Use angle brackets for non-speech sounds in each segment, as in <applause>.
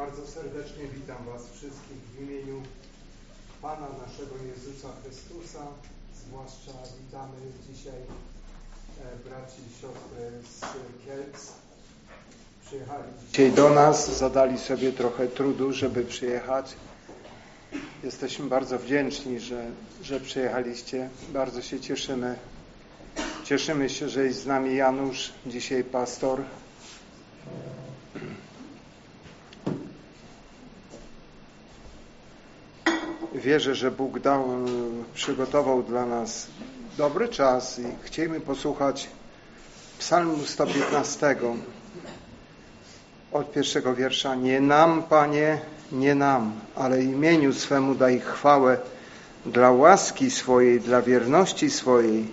Bardzo serdecznie witam Was wszystkich w imieniu Pana naszego Jezusa Chrystusa. Zwłaszcza witamy dzisiaj e, braci i siostry z Kielc. Przyjechali dzisiaj do nas, zadali sobie trochę trudu, żeby przyjechać. Jesteśmy bardzo wdzięczni, że, że przyjechaliście. Bardzo się cieszymy. Cieszymy się, że jest z nami Janusz, dzisiaj pastor. Wierzę, że Bóg dał, przygotował dla nas dobry czas i chcielibyśmy posłuchać Psalmu 115 od pierwszego wiersza. Nie nam, Panie, nie nam, ale imieniu swemu daj chwałę dla łaski swojej, dla wierności swojej.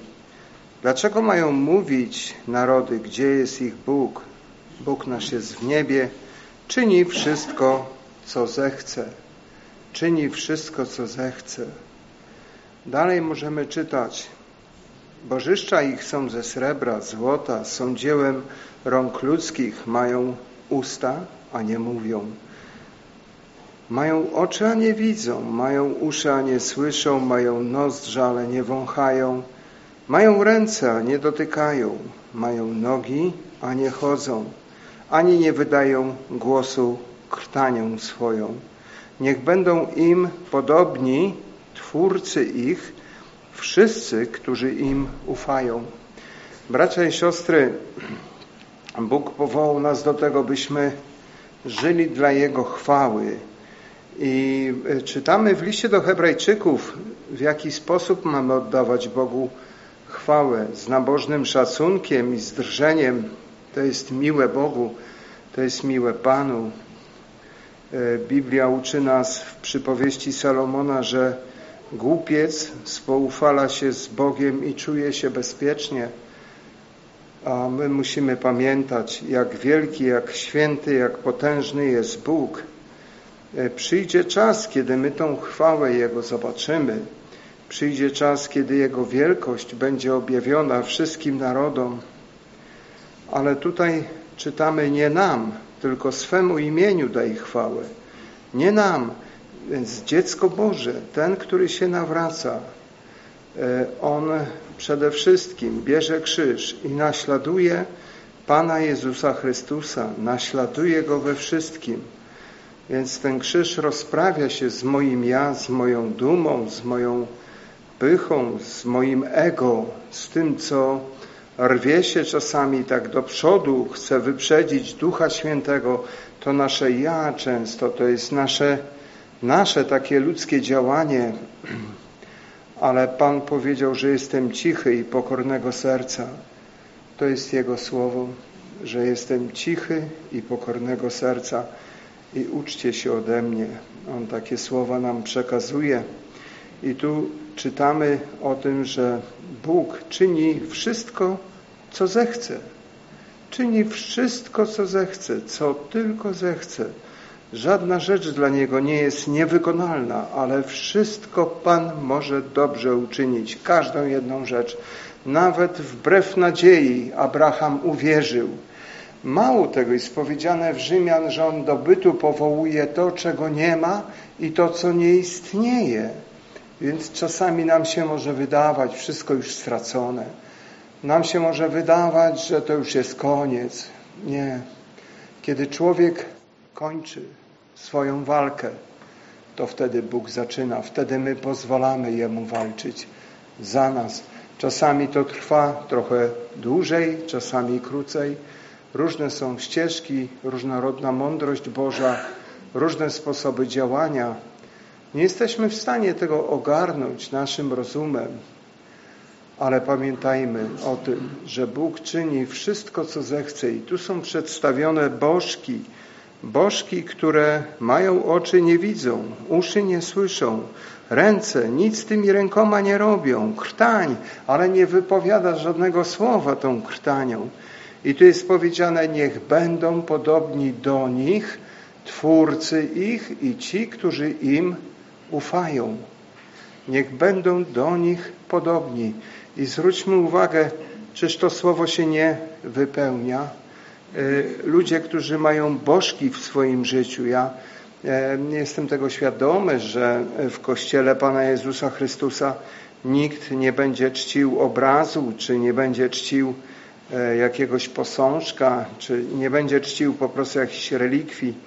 Dlaczego mają mówić narody, gdzie jest ich Bóg? Bóg nasz jest w niebie, czyni wszystko, co zechce czyni wszystko, co zechce. Dalej możemy czytać. Bożyszcza ich są ze srebra, złota, są dziełem rąk ludzkich, mają usta, a nie mówią. Mają oczy, a nie widzą, mają uszy, a nie słyszą, mają nozdrza, ale nie wąchają, mają ręce, a nie dotykają, mają nogi, a nie chodzą, ani nie wydają głosu krtanią swoją. Niech będą im podobni twórcy ich, wszyscy, którzy im ufają. Bracia i siostry, Bóg powołał nas do tego, byśmy żyli dla Jego chwały. I e, czytamy w liście do Hebrajczyków, w jaki sposób mamy oddawać Bogu chwałę z nabożnym szacunkiem i z drżeniem. To jest miłe Bogu, to jest miłe Panu. E, Biblia uczy nas w przypowieści Salomona, że głupiec spoufala się z Bogiem i czuje się bezpiecznie, a my musimy pamiętać, jak wielki, jak święty, jak potężny jest Bóg. E, przyjdzie czas, kiedy my tą chwałę Jego zobaczymy. Przyjdzie czas, kiedy Jego wielkość będzie objawiona wszystkim narodom. Ale tutaj czytamy nie nam, tylko swemu imieniu daj chwałę. Nie nam, więc dziecko Boże, ten, który się nawraca, e, on przede wszystkim bierze krzyż i naśladuje Pana Jezusa Chrystusa, naśladuje Go we wszystkim. Więc ten krzyż rozprawia się z moim ja, z moją dumą, z moją pychą, z moim ego, z tym, co rwie się czasami tak do przodu, chce wyprzedzić Ducha Świętego, to nasze ja często, to jest nasze, nasze takie ludzkie działanie, <clears throat> ale Pan powiedział, że jestem cichy i pokornego serca. To jest Jego słowo, że jestem cichy i pokornego serca i uczcie się ode mnie. On takie słowa nam przekazuje. I tu czytamy o tym, że Bóg czyni wszystko, co zechce. Czyni wszystko, co zechce, co tylko zechce. Żadna rzecz dla Niego nie jest niewykonalna, ale wszystko Pan może dobrze uczynić. Każdą jedną rzecz. Nawet wbrew nadziei Abraham uwierzył. Mało tego jest powiedziane w Rzymian, że on do bytu powołuje to, czego nie ma i to, co nie istnieje. Więc czasami nam się może wydawać wszystko już stracone. Nam się może wydawać, że to już jest koniec. Nie. Kiedy człowiek kończy swoją walkę, to wtedy Bóg zaczyna. Wtedy my pozwalamy Jemu walczyć za nas. Czasami to trwa trochę dłużej, czasami krócej. Różne są ścieżki, różnorodna mądrość Boża, różne sposoby działania. Nie jesteśmy w stanie tego ogarnąć naszym rozumem, ale pamiętajmy o tym, że Bóg czyni wszystko, co zechce. I tu są przedstawione bożki, bożki, które mają oczy, nie widzą, uszy nie słyszą, ręce nic tymi rękoma nie robią, krtań, ale nie wypowiada żadnego słowa tą krtanią. I tu jest powiedziane, niech będą podobni do nich, twórcy ich i ci, którzy im ufają. Niech będą do nich podobni. I zwróćmy uwagę, czyż to słowo się nie wypełnia? ludzie, którzy mają bożki w swoim życiu. Ja nie jestem tego świadomy, że w Kościele Pana Jezusa Chrystusa nikt nie będzie czcił obrazu, czy nie będzie czcił e, jakiegoś posążka, czy nie będzie czcił po prostu jakichś relikwii, e,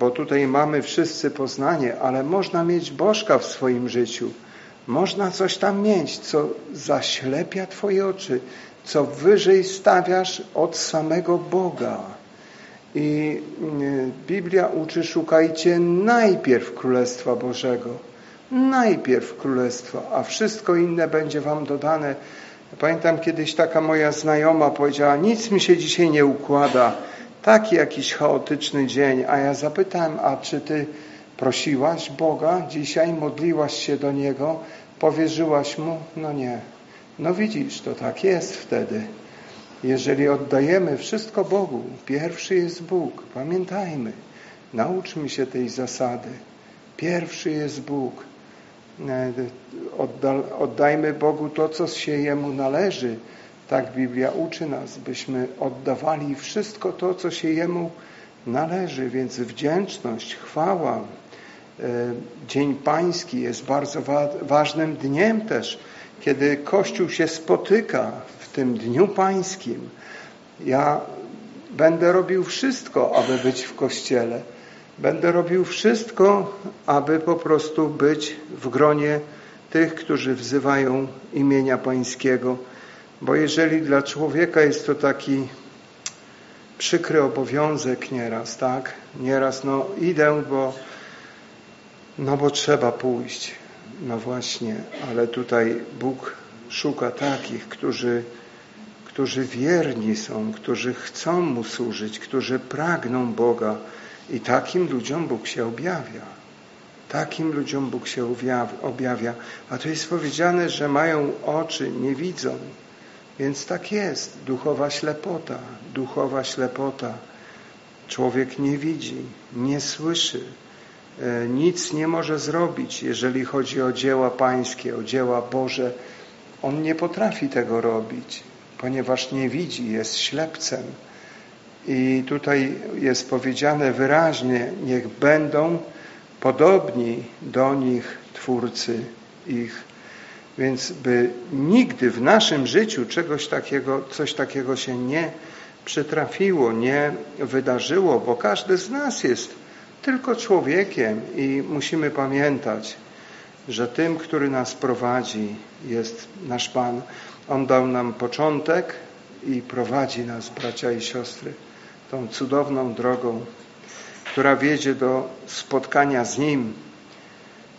bo tutaj mamy wszyscy poznanie, ale można mieć bożka w swoim życiu. Można coś tam mieć, co zaślepia Twoje oczy, co wyżej stawiasz od samego Boga. I e, Biblia uczy, szukajcie najpierw Królestwa Bożego. Najpierw Królestwa, a wszystko inne będzie wam dodane. Pamiętam kiedyś taka moja znajoma powiedziała, nic mi się dzisiaj nie układa. Taki jakiś chaotyczny dzień. A ja zapytałem, a czy ty prosiłaś Boga dzisiaj, modliłaś się do Niego, powierzyłaś Mu? No nie. No widzisz, to tak jest wtedy. Jeżeli oddajemy wszystko Bogu, pierwszy jest Bóg, pamiętajmy, nauczmy się tej zasady. Pierwszy jest Bóg. E, oddajmy Bogu to, co się Jemu należy. Tak Biblia uczy nas, byśmy oddawali wszystko to, co się Jemu należy. Więc wdzięczność, chwała, e, Dzień Pański jest bardzo ważnym dniem też, kiedy Kościół się spotyka w tym Dniu Pańskim. Ja będę robił wszystko, aby być w Kościele. Będę robił wszystko, aby po prostu być w gronie tych, którzy wzywają imienia Pańskiego. Bo jeżeli dla człowieka jest to taki przykry obowiązek nieraz, tak? Nieraz, no idę, bo no bo trzeba pójść. No właśnie, ale tutaj Bóg szuka takich, którzy, którzy wierni są, którzy chcą Mu służyć, którzy pragną Boga, i takim ludziom Bóg się objawia. Takim ludziom Bóg się objawia. A to jest powiedziane, że mają oczy, nie widzą. Więc tak jest. Duchowa ślepota. Duchowa ślepota. Człowiek nie widzi, nie słyszy. E, nic nie może zrobić, jeżeli chodzi o dzieła pańskie, o dzieła Boże. On nie potrafi tego robić, ponieważ nie widzi, jest ślepcem. I tutaj jest powiedziane wyraźnie, niech będą podobni do nich Twórcy ich. Więc by nigdy w naszym życiu czegoś takiego, coś takiego się nie przytrafiło, nie wydarzyło, bo każdy z nas jest tylko człowiekiem i musimy pamiętać, że tym, który nas prowadzi, jest nasz Pan. On dał nam początek i prowadzi nas, bracia i siostry tą cudowną drogą, która wiedzie do spotkania z Nim.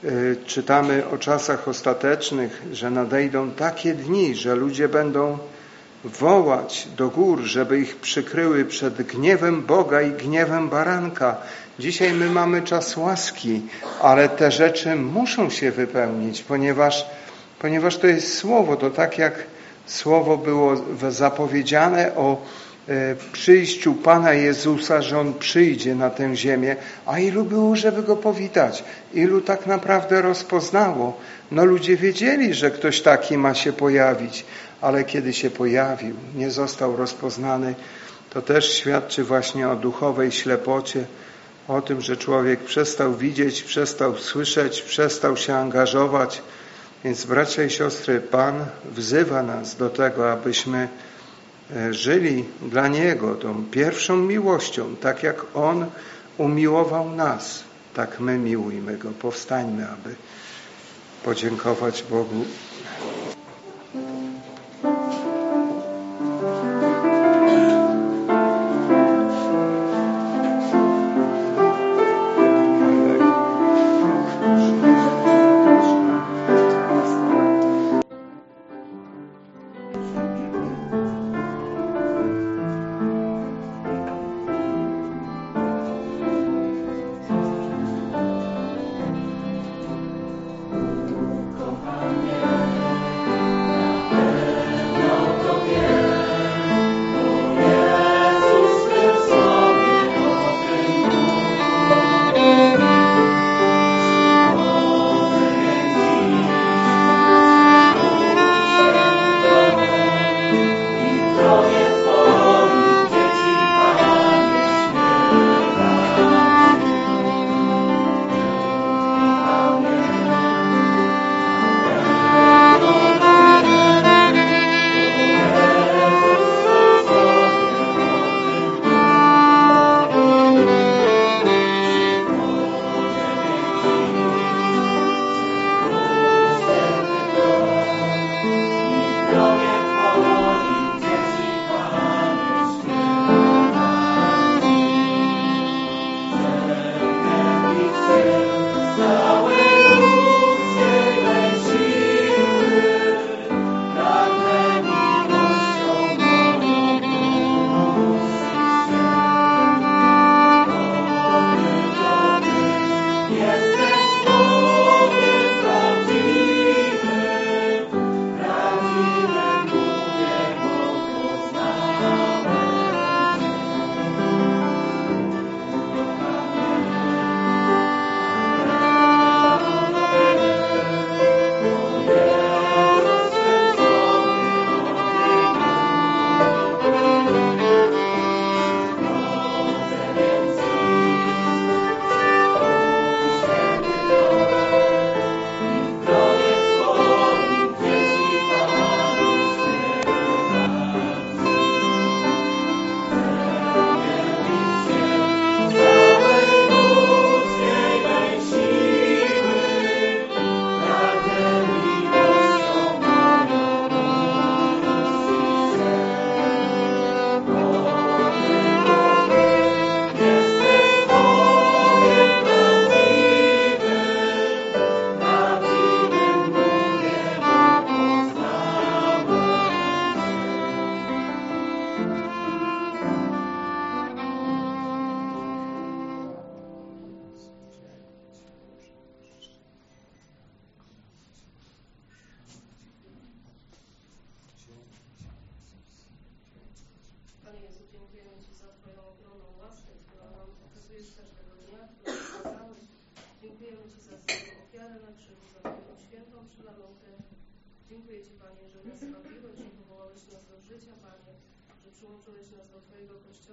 Y, czytamy o czasach ostatecznych, że nadejdą takie dni, że ludzie będą wołać do gór, żeby ich przykryły przed gniewem Boga i gniewem baranka. Dzisiaj my mamy czas łaski, ale te rzeczy muszą się wypełnić, ponieważ, ponieważ to jest słowo, to tak jak słowo było zapowiedziane o przyjściu Pana Jezusa, że On przyjdzie na tę ziemię, a ilu było, żeby Go powitać? Ilu tak naprawdę rozpoznało? No ludzie wiedzieli, że ktoś taki ma się pojawić, ale kiedy się pojawił, nie został rozpoznany, to też świadczy właśnie o duchowej ślepocie, o tym, że człowiek przestał widzieć, przestał słyszeć, przestał się angażować. Więc bracia i siostry, Pan wzywa nas do tego, abyśmy E, żyli dla Niego tą pierwszą miłością, tak jak On umiłował nas, tak my miłujmy Go. Powstańmy, aby podziękować Bogu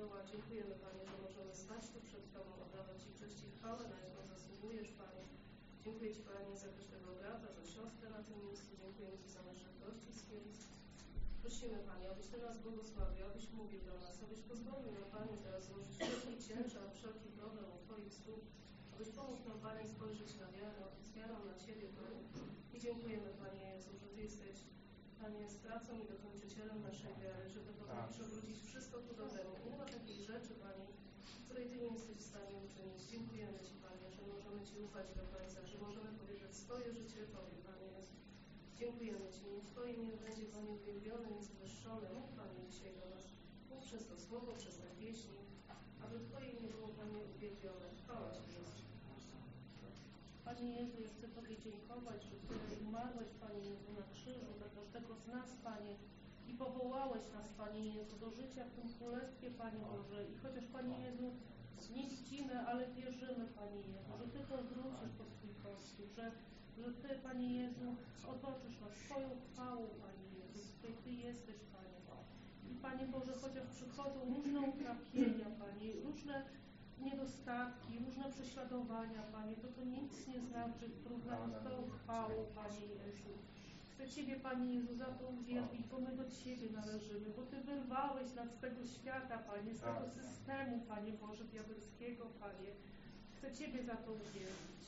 Kościoła. Dziękujemy, Panie, że możemy stać tu przed Tobą, oddawać Ci cześć i chwałę, na jaką zasługujesz, Panie. Dziękuję Ci, Panie, za każdego brata, za siostrę na tym miejscu. Dziękuję Ci za naszych gości z. Prosimy, Panie, abyś nas błogosławił, abyś mówił do nas, abyś pozwolił nam, Panie, teraz złożyć wszelki ciężar, wszelki problem u Twoich stóp, abyś pomógł nam, Panie, spojrzeć na wiarę, z wiarą na Ciebie, Panie. I dziękujemy, Panie Jezu, że Ty jesteś, Panie, stracą i dokończycielem naszej wiary, że Ty potrafisz obrócić wszystko ku dobremu. Nie ma takiej rzeczy, Panie, której Ty nie jesteś w stanie uczynić. Dziękujemy Ci, Panie, że możemy Ci ufać do końca, że możemy powierzyć swoje życie Tobie, Panie Jezu. Dziękujemy Ci. Niech Twoje imię będzie, Panie, uwielbione i zwyższone. Mów, Panie, dzisiaj do nas. Mów przez to słowo, przez te pieśni, aby Twoje imię było, Panie, uwielbione. Chwała Ci, Jezu. Panie Jezu, ja chcę Tobie dziękować, że Ty umarłeś, Panie Jezu, na krzyżu dla każdego z nas, Panie, i powołałeś nas, Panie Jezu, do życia w tym Królestwie, Panie Boże. I chociaż, Panie Jezu, nie widzimy, ale wierzymy, Panie Jezu, że Ty powrócisz po swój Kościół, że, że Ty, Panie Jezu, otoczysz nas swoją chwałą, Panie Jezu, w Ty jesteś, Panie. I Panie Boże, chociaż przychodzą różne utrapienia, Panie, różne niedostatki, różne prześladowania, Panie, to to nic nie znaczy w porównaniu z Twoją chwałą, Panie Jezu. Chcę Ciebie, Panie Jezu, za to uwielbić, bo my do Ciebie należymy, bo Ty wyrwałeś nas z tego świata, Panie, z tego systemu, Panie Boże, diabelskiego, Panie. Chcę Ciebie za to uwielbić.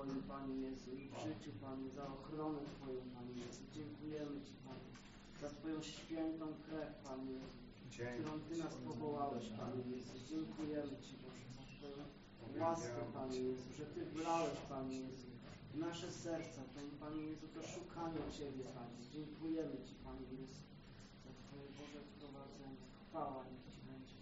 Twoim, Panie Jezu, i w życiu, Panie, za ochronę Twoją, Panie Jezu. Dziękujemy Ci, Panie, za Twoją świętą krew, Panie Jezu, którą Ty nas powołałeś, Panie Jezu. Dziękujemy Ci, Boże, za Twoją łaskę, Panie Jezu, że Ty wlałeś, Panie Jezu, w nasze serca, Panie, Panie Jezu, do szukania Ciebie, Panie. Dziękujemy Ci, Panie Jezu, za Twoje Boże wprowadzenie. Chwała niech Ci będzie.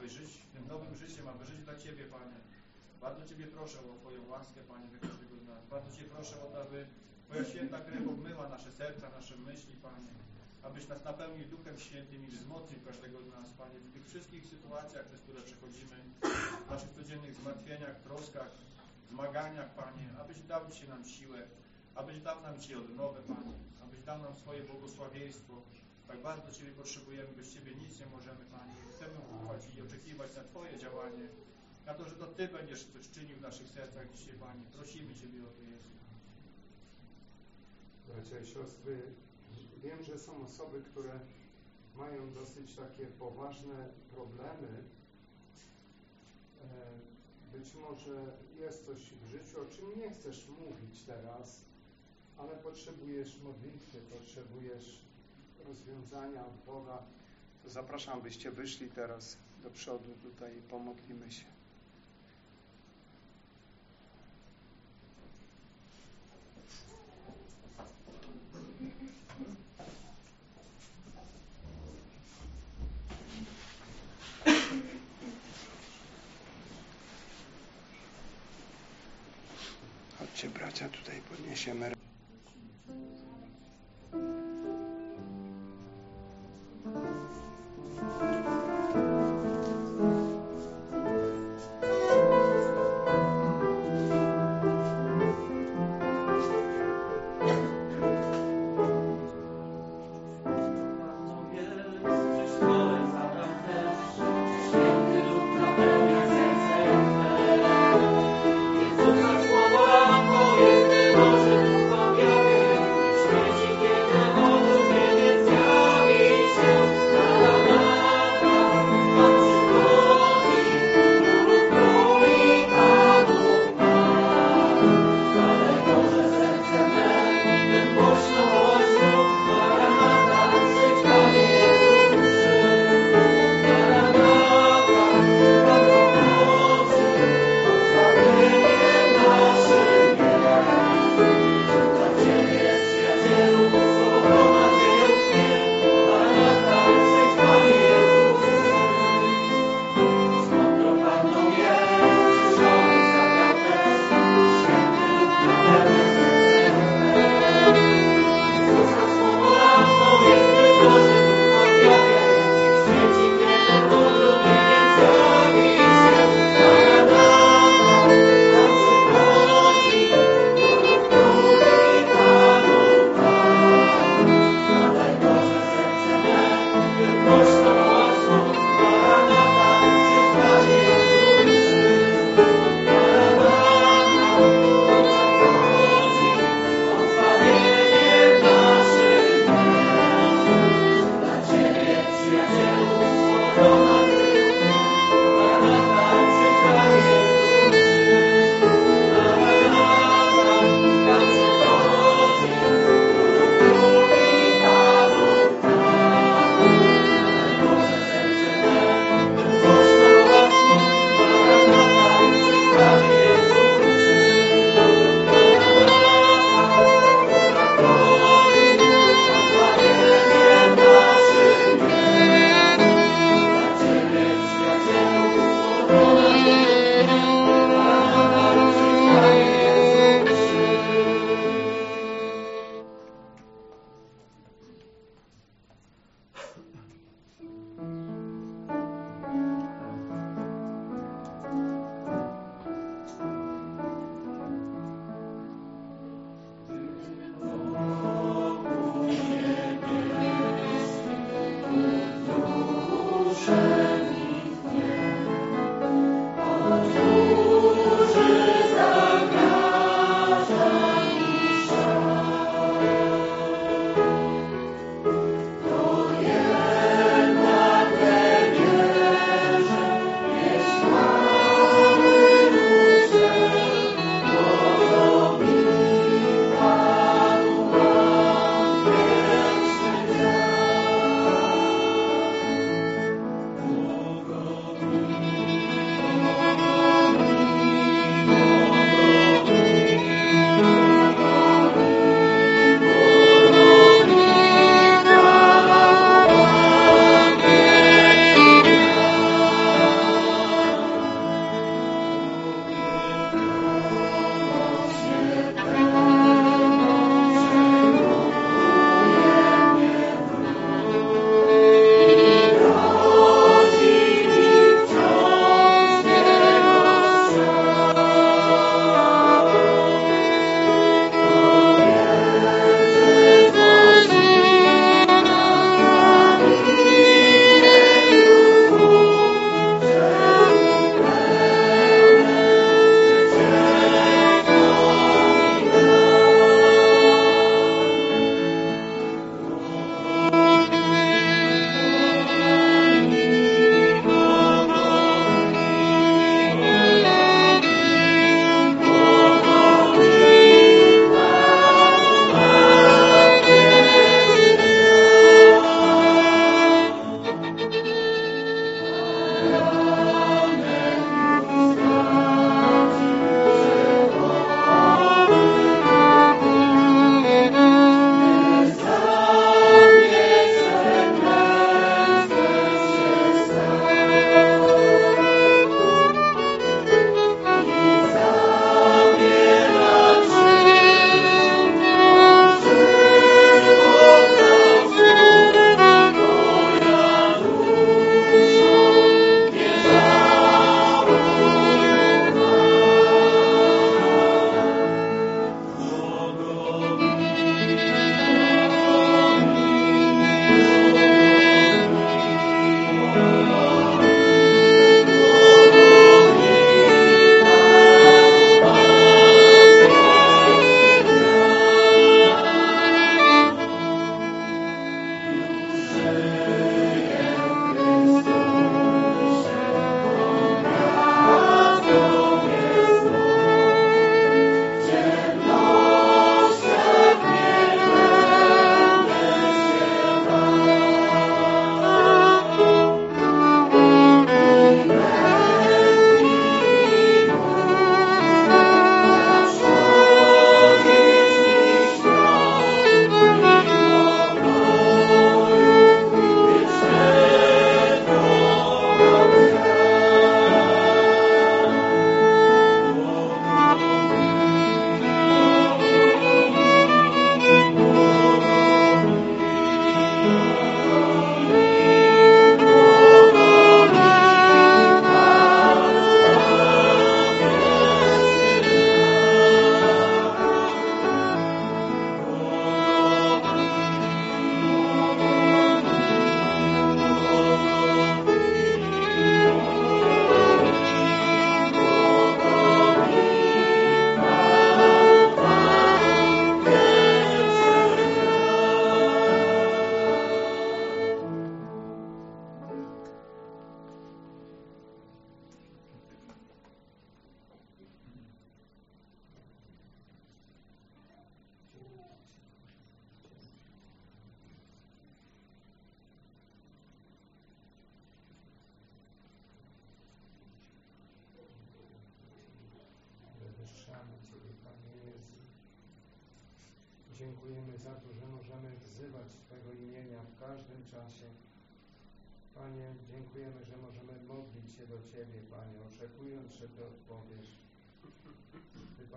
Aby żyć tym nowym życiem, aby żyć dla Ciebie, Panie. Bardzo Ciebie proszę o Twoją łaskę, Panie, dla każdego z nas. Bardzo Cię proszę o to, aby Twoja święta krew obmyła nasze serca, nasze myśli, Panie. Abyś nas napełnił Duchem Świętym i wzmocnił każdego z nas, Panie, w tych wszystkich sytuacjach, przez które przechodzimy, w naszych codziennych zmartwieniach, troskach, zmaganiach, Panie, abyś dał Ci nam siłę, abyś dał nam Ci odnowę, Panie, abyś dał nam swoje błogosławieństwo. Tak bardzo Ciebie potrzebujemy, bez Ciebie nic nie możemy, Panie. Chcemy ufać i oczekiwać na Twoje działanie, na to, że to Ty będziesz coś czynił w naszych sercach dzisiaj, Panie. Prosimy Ciebie o to, Jezu. Bracia i siostry, wiem, że są osoby, które mają dosyć takie poważne problemy. E, Być może jest coś w życiu, o czym nie chcesz mówić teraz, ale potrzebujesz modlitwy, potrzebujesz rozwiązania od Boga. To zapraszam, byście wyszli teraz do przodu tutaj i pomodlimy się. Chodźcie bracia, tutaj podniesiemy.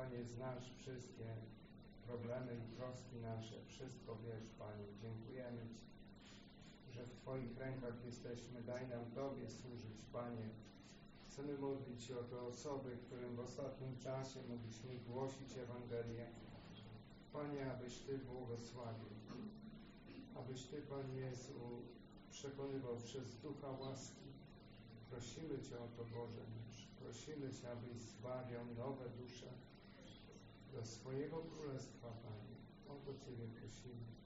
Panie, znasz wszystkie problemy i troski nasze. Wszystko wiesz, Panie. Dziękujemy Ci, że w Twoich rękach jesteśmy. Daj nam Tobie służyć, Panie. Chcemy modlić się o te osoby, którym w ostatnim czasie mogliśmy głosić Ewangelię. Panie, abyś Ty błogosławił. Abyś Ty, Panie Jezu, przekonywał przez Ducha łaski. Prosimy Cię o to, Boże. Prosimy Cię, abyś zbawiał nowe dusze do swojego Królestwa, Panie. O to Ciebie prosimy.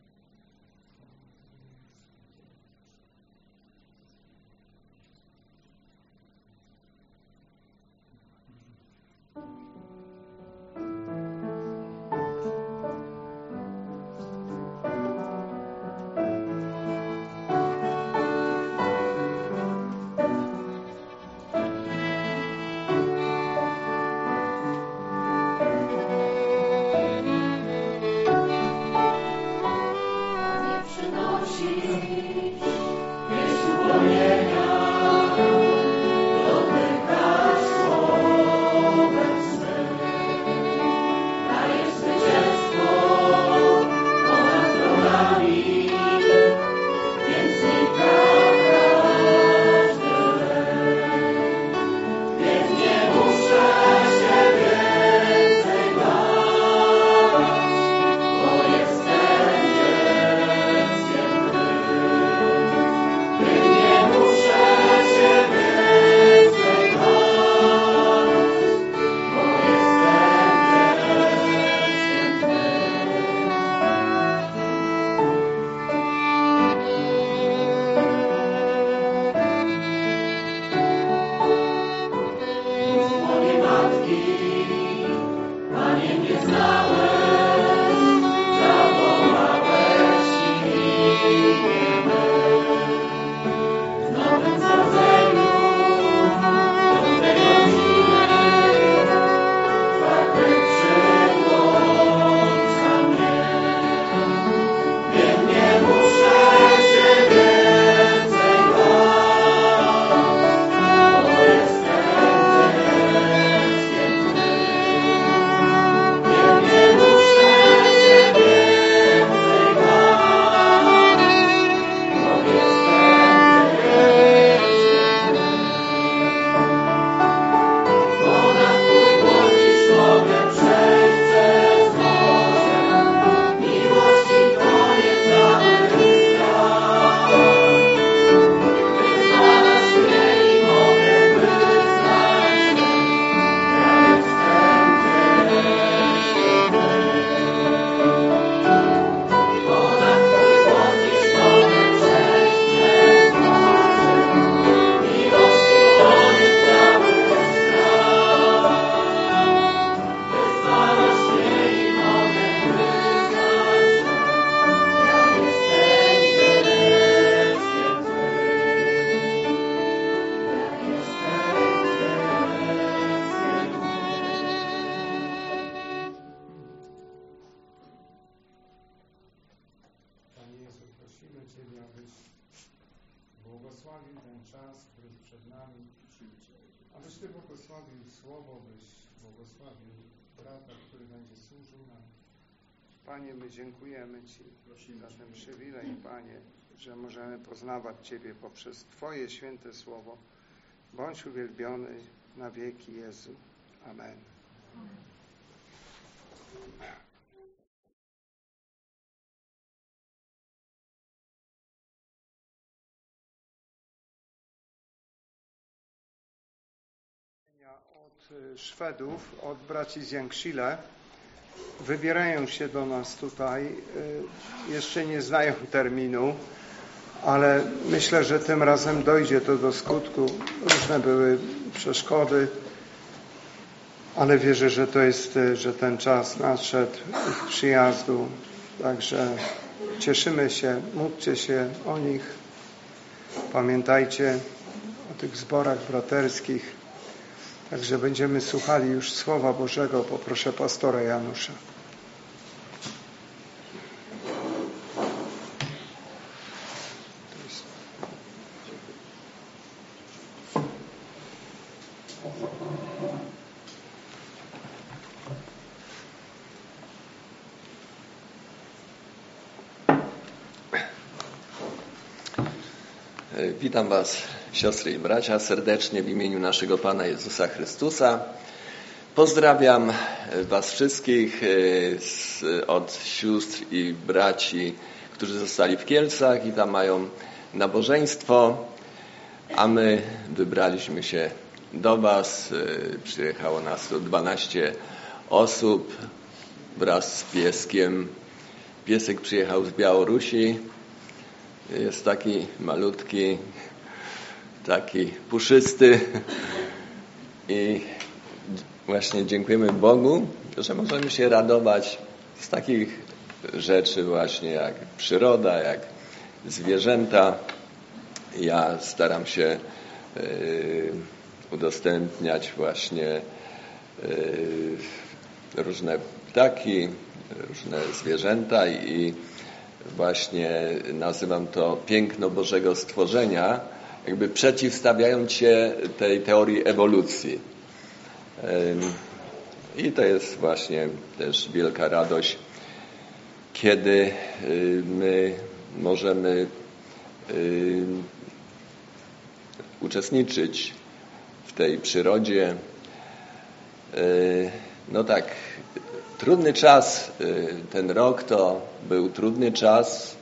Panie, my dziękujemy Ci za ten przywilej, Panie, że możemy poznawać Ciebie poprzez Twoje święte Słowo. Bądź uwielbiony na wieki Jezu. Amen. Od Szwedów, od braci z Janksile wybierają się do nas tutaj. Y, Jeszcze nie znają terminu, ale myślę, że tym razem dojdzie to do skutku. Różne były przeszkody, ale wierzę, że to jest, y, że ten czas nadszedł ich przyjazdu. Także cieszymy się, módlcie się o nich. Pamiętajcie o tych zborach braterskich. Także będziemy słuchali już Słowa Bożego. Poproszę pastora Janusza. Witam Was siostry i bracia, serdecznie w imieniu naszego Pana Jezusa Chrystusa. Pozdrawiam e, Was wszystkich e, z, od sióstr i braci, którzy zostali w Kielcach i tam mają nabożeństwo, a my wybraliśmy się do Was. Przyjechało nas tu 12 osób wraz z pieskiem. Piesek przyjechał z Białorusi. Jest taki malutki, taki puszysty i właśnie dziękujemy Bogu, że możemy się radować z takich rzeczy właśnie jak przyroda, jak zwierzęta. Ja staram się y, udostępniać właśnie y, różne ptaki, różne zwierzęta i właśnie nazywam to piękno Bożego stworzenia, jakby przeciwstawiając się tej teorii ewolucji. I to jest właśnie też wielka radość, kiedy y, my możemy y, uczestniczyć w tej przyrodzie. Y, no tak, trudny czas, ten rok to był trudny czas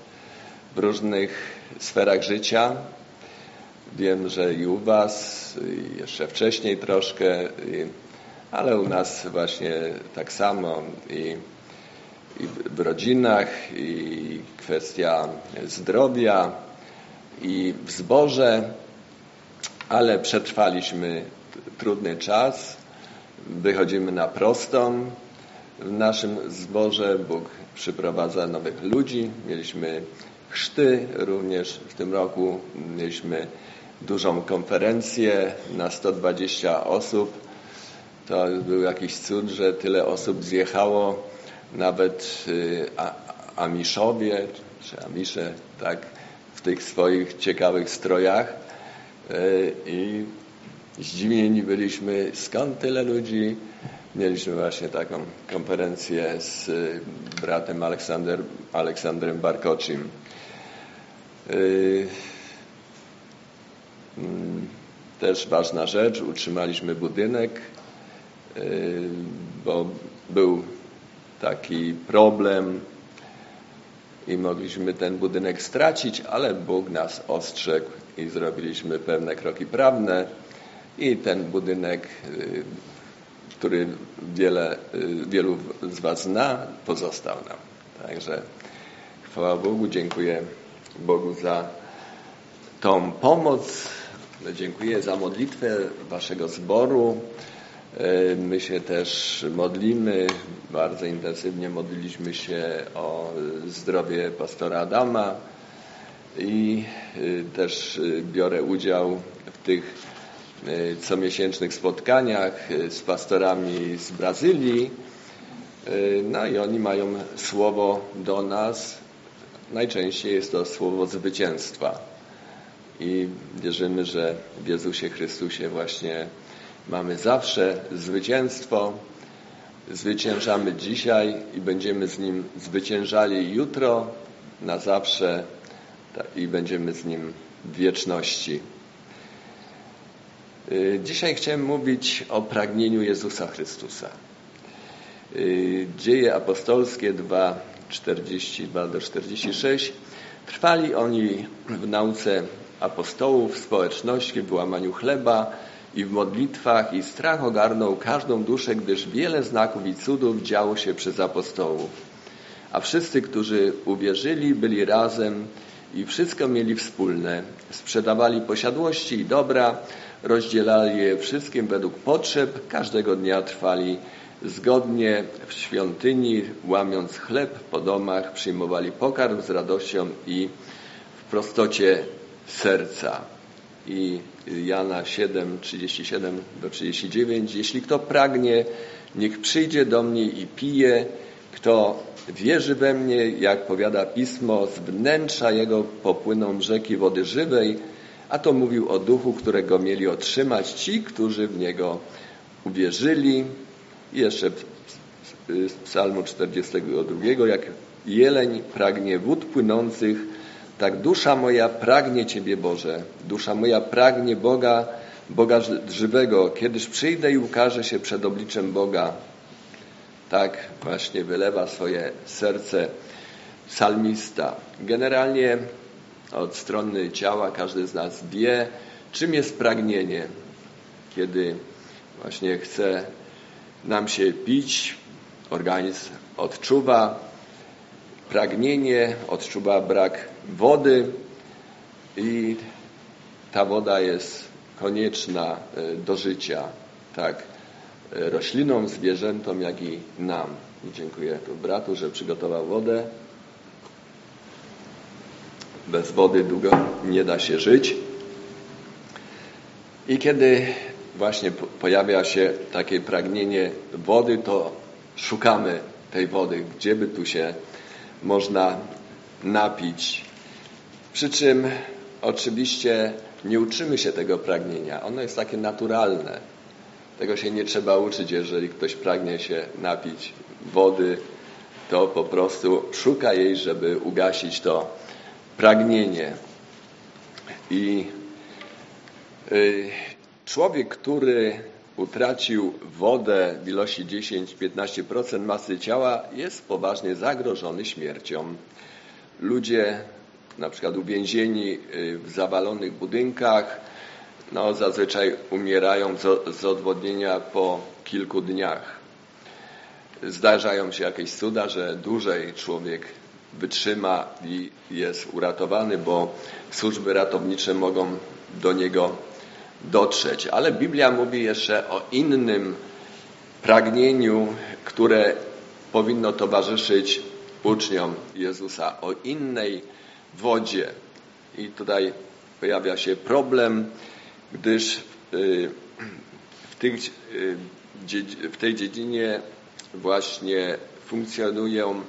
w różnych sferach życia. Wiem, że i u Was, i jeszcze wcześniej troszkę, ale u nas właśnie tak samo i, i w rodzinach, i kwestia zdrowia, i w zborze, ale przetrwaliśmy trudny czas. Wychodzimy na prostą w naszym zborze. Bóg przyprowadza nowych ludzi. Mieliśmy chrzty również w tym roku. Mieliśmy dużą konferencję na 120 osób. To był jakiś cud, że tyle osób zjechało. Nawet y, Amiszowie, czy Amisze, tak, w tych swoich ciekawych strojach. Y, I zdziwieni byliśmy, skąd tyle ludzi. Mieliśmy właśnie taką konferencję z y, bratem Aleksander, Aleksandrem Barkocim. Mm, też ważna rzecz, utrzymaliśmy budynek, bo był taki problem i mogliśmy ten budynek stracić, ale Bóg nas ostrzegł i zrobiliśmy pewne kroki prawne i ten budynek który wiele, y, wielu z Was zna, pozostał nam. Także chwała Bogu, dziękuję Bogu za tą pomoc. Dziękuję za modlitwę Waszego zboru. Y, my się też modlimy, bardzo intensywnie modliliśmy się o zdrowie pastora Adama i y, też biorę udział w tych E, comiesięcznych spotkaniach e, z pastorami z Brazylii. E, no i oni mają słowo do nas. Najczęściej jest to słowo zwycięstwa. I wierzymy, że w Jezusie Chrystusie właśnie mamy zawsze zwycięstwo. Zwyciężamy dzisiaj i będziemy z Nim zwyciężali jutro, na zawsze i będziemy z Nim w wieczności. Y, dzisiaj chciałem mówić o pragnieniu Jezusa Chrystusa. Y, Dzieje apostolskie 2, 42 do 46. Trwali oni w nauce apostołów, społeczności, w łamaniu chleba i w modlitwach i strach ogarnął każdą duszę, gdyż wiele znaków i cudów działo się przez apostołów. A wszyscy, którzy uwierzyli, byli razem i wszystko mieli wspólne. Sprzedawali posiadłości i dobra, rozdzielali je wszystkim według potrzeb, każdego dnia trwali zgodnie w świątyni, łamiąc chleb po domach, przyjmowali pokarm z radością i w prostocie serca. I Jana 7, 37 do 39. Jeśli kto pragnie, niech przyjdzie do mnie i pije. Kto wierzy we mnie, jak powiada Pismo, z wnętrza jego popłyną rzeki wody żywej, a to mówił o duchu, którego mieli otrzymać ci, którzy w niego uwierzyli. I jeszcze z psalmu 42, jak jeleń pragnie wód płynących Tak dusza moja pragnie Ciebie, Boże. Dusza moja pragnie Boga, Boga ży- żywego. Kiedyż przyjdę i ukażę się przed obliczem Boga. Tak właśnie wylewa swoje serce psalmista. Generalnie od strony ciała każdy z nas wie, czym jest pragnienie. Kiedy właśnie chce nam się pić, organizm odczuwa pragnienie, odczuwa brak wody i ta woda jest konieczna e, do życia, tak e, roślinom, zwierzętom, jak i nam. I dziękuję tu bratu, że przygotował wodę. Bez wody długo nie da się żyć. I kiedy właśnie po- pojawia się takie pragnienie wody, to szukamy tej wody, gdzie by tu się można napić. Przy czym oczywiście nie uczymy się tego pragnienia. Ono jest takie naturalne. Tego się nie trzeba uczyć, jeżeli ktoś pragnie się napić wody, to po prostu szuka jej, żeby ugasić to pragnienie. I y, człowiek, który utracił wodę w ilości 10-15% masy ciała, jest poważnie zagrożony śmiercią. Ludzie, na przykład uwięzieni y, w zawalonych budynkach, no, zazwyczaj umierają z, z odwodnienia po kilku dniach. Zdarzają się jakieś cuda, że dłużej człowiek wytrzyma i jest uratowany, bo służby ratownicze mogą do niego dotrzeć. Ale Biblia mówi jeszcze o innym pragnieniu, które powinno towarzyszyć uczniom Jezusa, o innej wodzie. I tutaj pojawia się problem, gdyż y, w, tych, y, w tej dziedzinie właśnie funkcjonują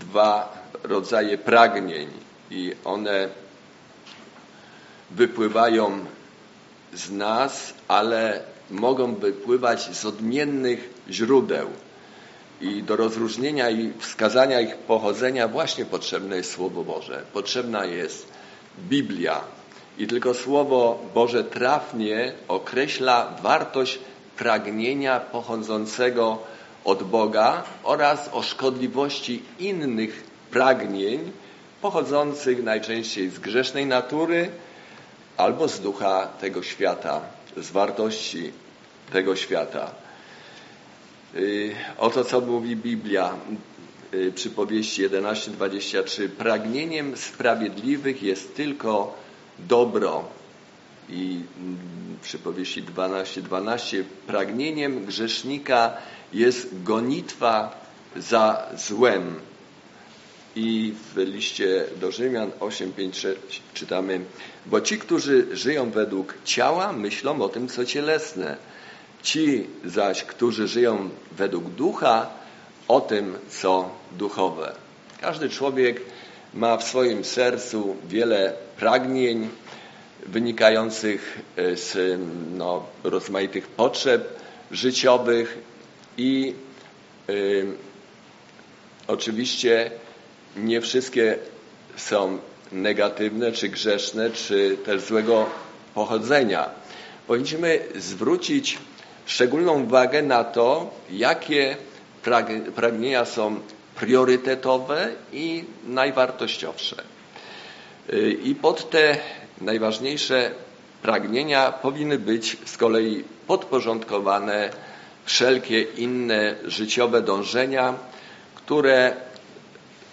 dwa rodzaje pragnień i one wypływają z nas, ale mogą wypływać z odmiennych źródeł. I do rozróżnienia i wskazania ich pochodzenia właśnie potrzebne jest Słowo Boże. Potrzebna jest Biblia. I tylko Słowo Boże trafnie określa wartość pragnienia pochodzącego od Boga oraz o szkodliwości innych pragnień pochodzących najczęściej z grzesznej natury albo z ducha tego świata, z wartości tego świata. Y, Oto co mówi Biblia y, przy powieści 11:23. Pragnieniem sprawiedliwych jest tylko dobro. I mm, przy powieści 12:12 12, pragnieniem grzesznika jest gonitwa za złem. I w liście do Rzymian 8:5 czytamy: Bo ci, którzy żyją według ciała, myślą o tym, co cielesne. Ci zaś, którzy żyją według ducha, o tym, co duchowe. Każdy człowiek ma w swoim sercu wiele pragnień wynikających e, z no, rozmaitych potrzeb życiowych i y, oczywiście nie wszystkie są negatywne, czy grzeszne, czy też złego pochodzenia. Powinniśmy zwrócić szczególną uwagę na to, jakie prag- pragnienia są priorytetowe i najwartościowsze. Y, I pod te najważniejsze pragnienia powinny być z kolei podporządkowane wszelkie inne życiowe dążenia, które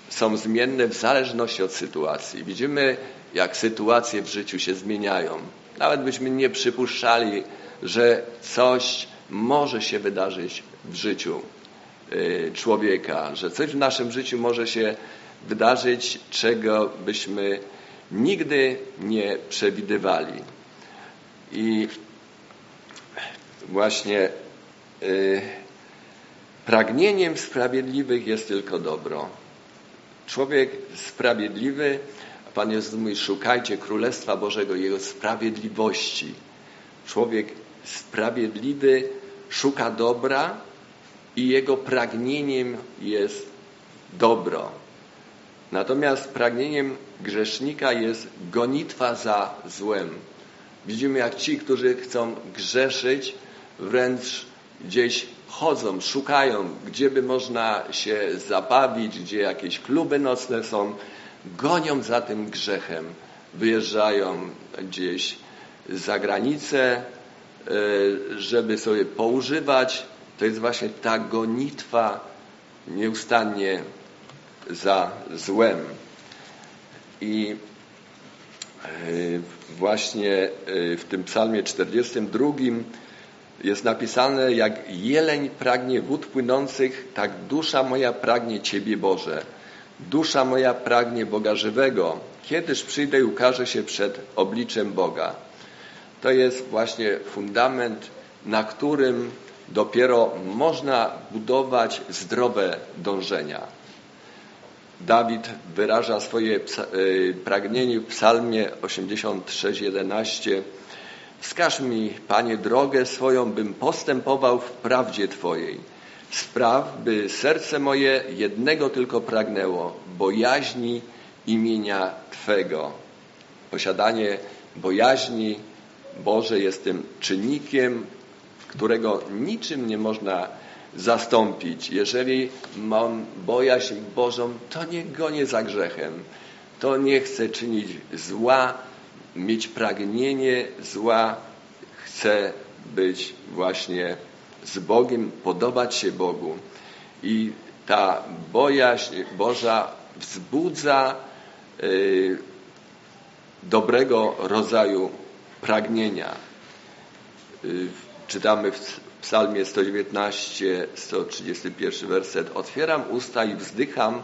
są zmienne w zależności od sytuacji. Widzimy, jak sytuacje w życiu się zmieniają. Nawet byśmy nie przypuszczali, że coś może się wydarzyć w życiu y, człowieka, że coś w naszym życiu może się wydarzyć, czego byśmy nigdy nie przewidywali. I właśnie y, pragnieniem sprawiedliwych jest tylko dobro. Człowiek sprawiedliwy, Pan Jezus mówi, szukajcie Królestwa Bożego Jego sprawiedliwości. Człowiek sprawiedliwy szuka dobra i jego pragnieniem jest dobro. Natomiast pragnieniem grzesznika jest gonitwa za złem. Widzimy, jak ci, którzy chcą grzeszyć, wręcz gdzieś chodzą, szukają, gdzie by można się zabawić, gdzie jakieś kluby nocne są, gonią za tym grzechem, wyjeżdżają gdzieś za granicę, e, żeby sobie poużywać. To jest właśnie ta gonitwa nieustannie za złem. I e, właśnie e, w tym psalmie 42 jest napisane, jak jeleń pragnie wód płynących, tak dusza moja pragnie Ciebie, Boże. Dusza moja pragnie Boga żywego. Kiedyż przyjdę i ukażę się przed obliczem Boga. To jest właśnie fundament, na którym dopiero można budować zdrowe dążenia. Dawid wyraża swoje y, pragnienie w psalmie 86:11. Wskaż mi, Panie, drogę swoją, bym postępował w prawdzie Twojej. Spraw, by serce moje jednego tylko pragnęło, bojaźni imienia Twego. Posiadanie bojaźni Boże jest tym czynnikiem, którego niczym nie można zastąpić. Jeżeli mam bojaźń Bożą, to nie gonię za grzechem. To nie chcę czynić zła, mieć pragnienie zła. Chcę być właśnie z Bogiem, podobać się Bogu. I ta bojaźń Boża wzbudza y, dobrego rodzaju pragnienia. Y, czytamy w psalmie 119, 131 werset. Otwieram usta i wzdycham,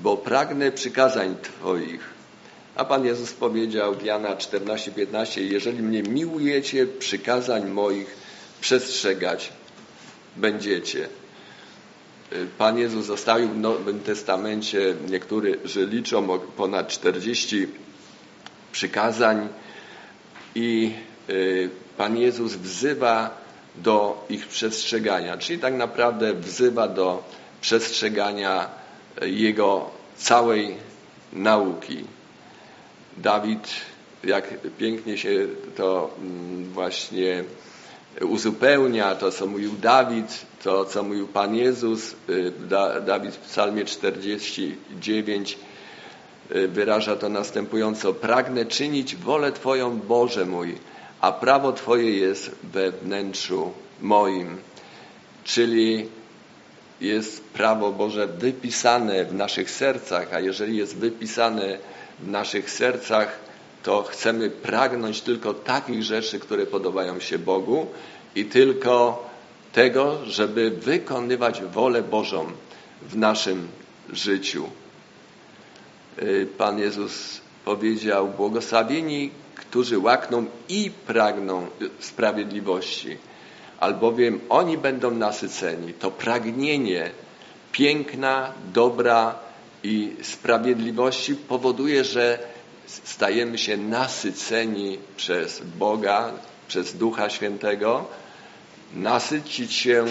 bo pragnę przykazań Twoich. A Pan Jezus powiedział w Jana 14, 15, jeżeli mnie miłujecie, przykazań moich przestrzegać będziecie. Pan Jezus zostawił w Nowym Testamencie, niektórzy że liczą ponad 40 przykazań i y, Pan Jezus wzywa do ich przestrzegania, czyli tak naprawdę wzywa do przestrzegania Jego całej nauki. Dawid, jak pięknie się to mm, właśnie uzupełnia, to co mówił Dawid, to co mówił Pan Jezus, y, Dawid w psalmie 49 y, wyraża to następująco. Pragnę czynić wolę Twoją, Boże mój, a prawo Twoje jest we wnętrzu moim. Czyli jest prawo Boże wypisane w naszych sercach, a jeżeli jest wypisane w naszych sercach, to chcemy pragnąć tylko takich rzeczy, które podobają się Bogu i tylko tego, żeby wykonywać wolę Bożą w naszym życiu. Y, Pan Jezus powiedział: Błogosławieni, którzy łakną i pragną sprawiedliwości, albowiem oni będą nasyceni. To pragnienie piękna, dobra i sprawiedliwości powoduje, że stajemy się nasyceni przez Boga, przez Ducha Świętego. Nasycić się,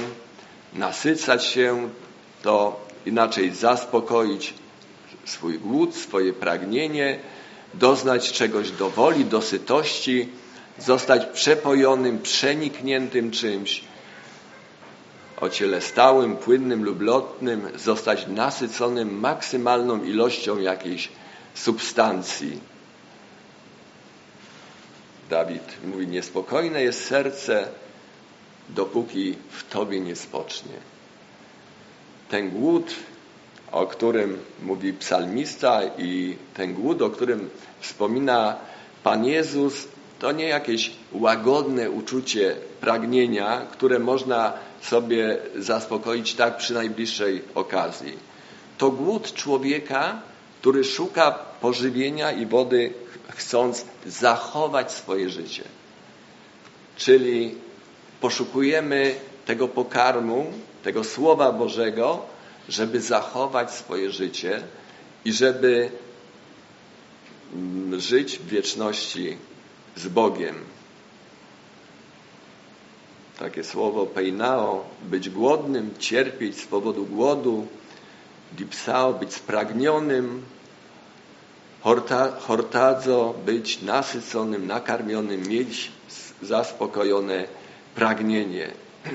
nasycać się to inaczej zaspokoić swój głód, swoje pragnienie, doznać czegoś do woli, do sytości, zostać przepojonym, przenikniętym czymś, o ciele stałym, płynnym lub lotnym, zostać nasyconym maksymalną ilością jakiejś substancji. Dawid mówi, niespokojne jest serce, dopóki w Tobie nie spocznie. Ten głód o którym mówi psalmista i ten głód, o którym wspomina Pan Jezus, to nie jakieś łagodne uczucie pragnienia, które można sobie zaspokoić tak przy najbliższej okazji. To głód człowieka, który szuka pożywienia i wody, chcąc zachować swoje życie. Czyli poszukujemy tego pokarmu, tego Słowa Bożego, żeby zachować swoje życie i żeby mm, żyć w wieczności z Bogiem. Takie słowo peinao, być głodnym, cierpieć z powodu głodu, dipsao, być spragnionym, horta, hortazo, być nasyconym, nakarmionym, mieć zaspokojone pragnienie. <clears throat>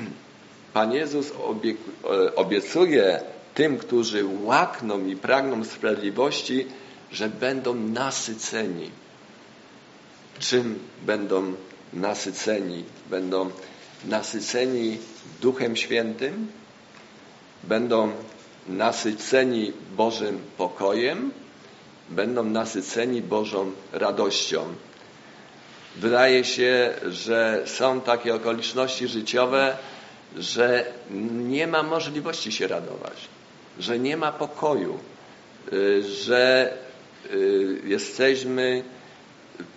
Pan Jezus e, obiecuje tym, którzy łakną i pragną sprawiedliwości, że będą nasyceni. Czym będą nasyceni? Będą nasyceni Duchem Świętym, będą nasyceni Bożym pokojem, będą nasyceni Bożą radością. Wydaje się, że są takie okoliczności życiowe, że nie ma możliwości się radować, że nie ma pokoju, y, że y, jesteśmy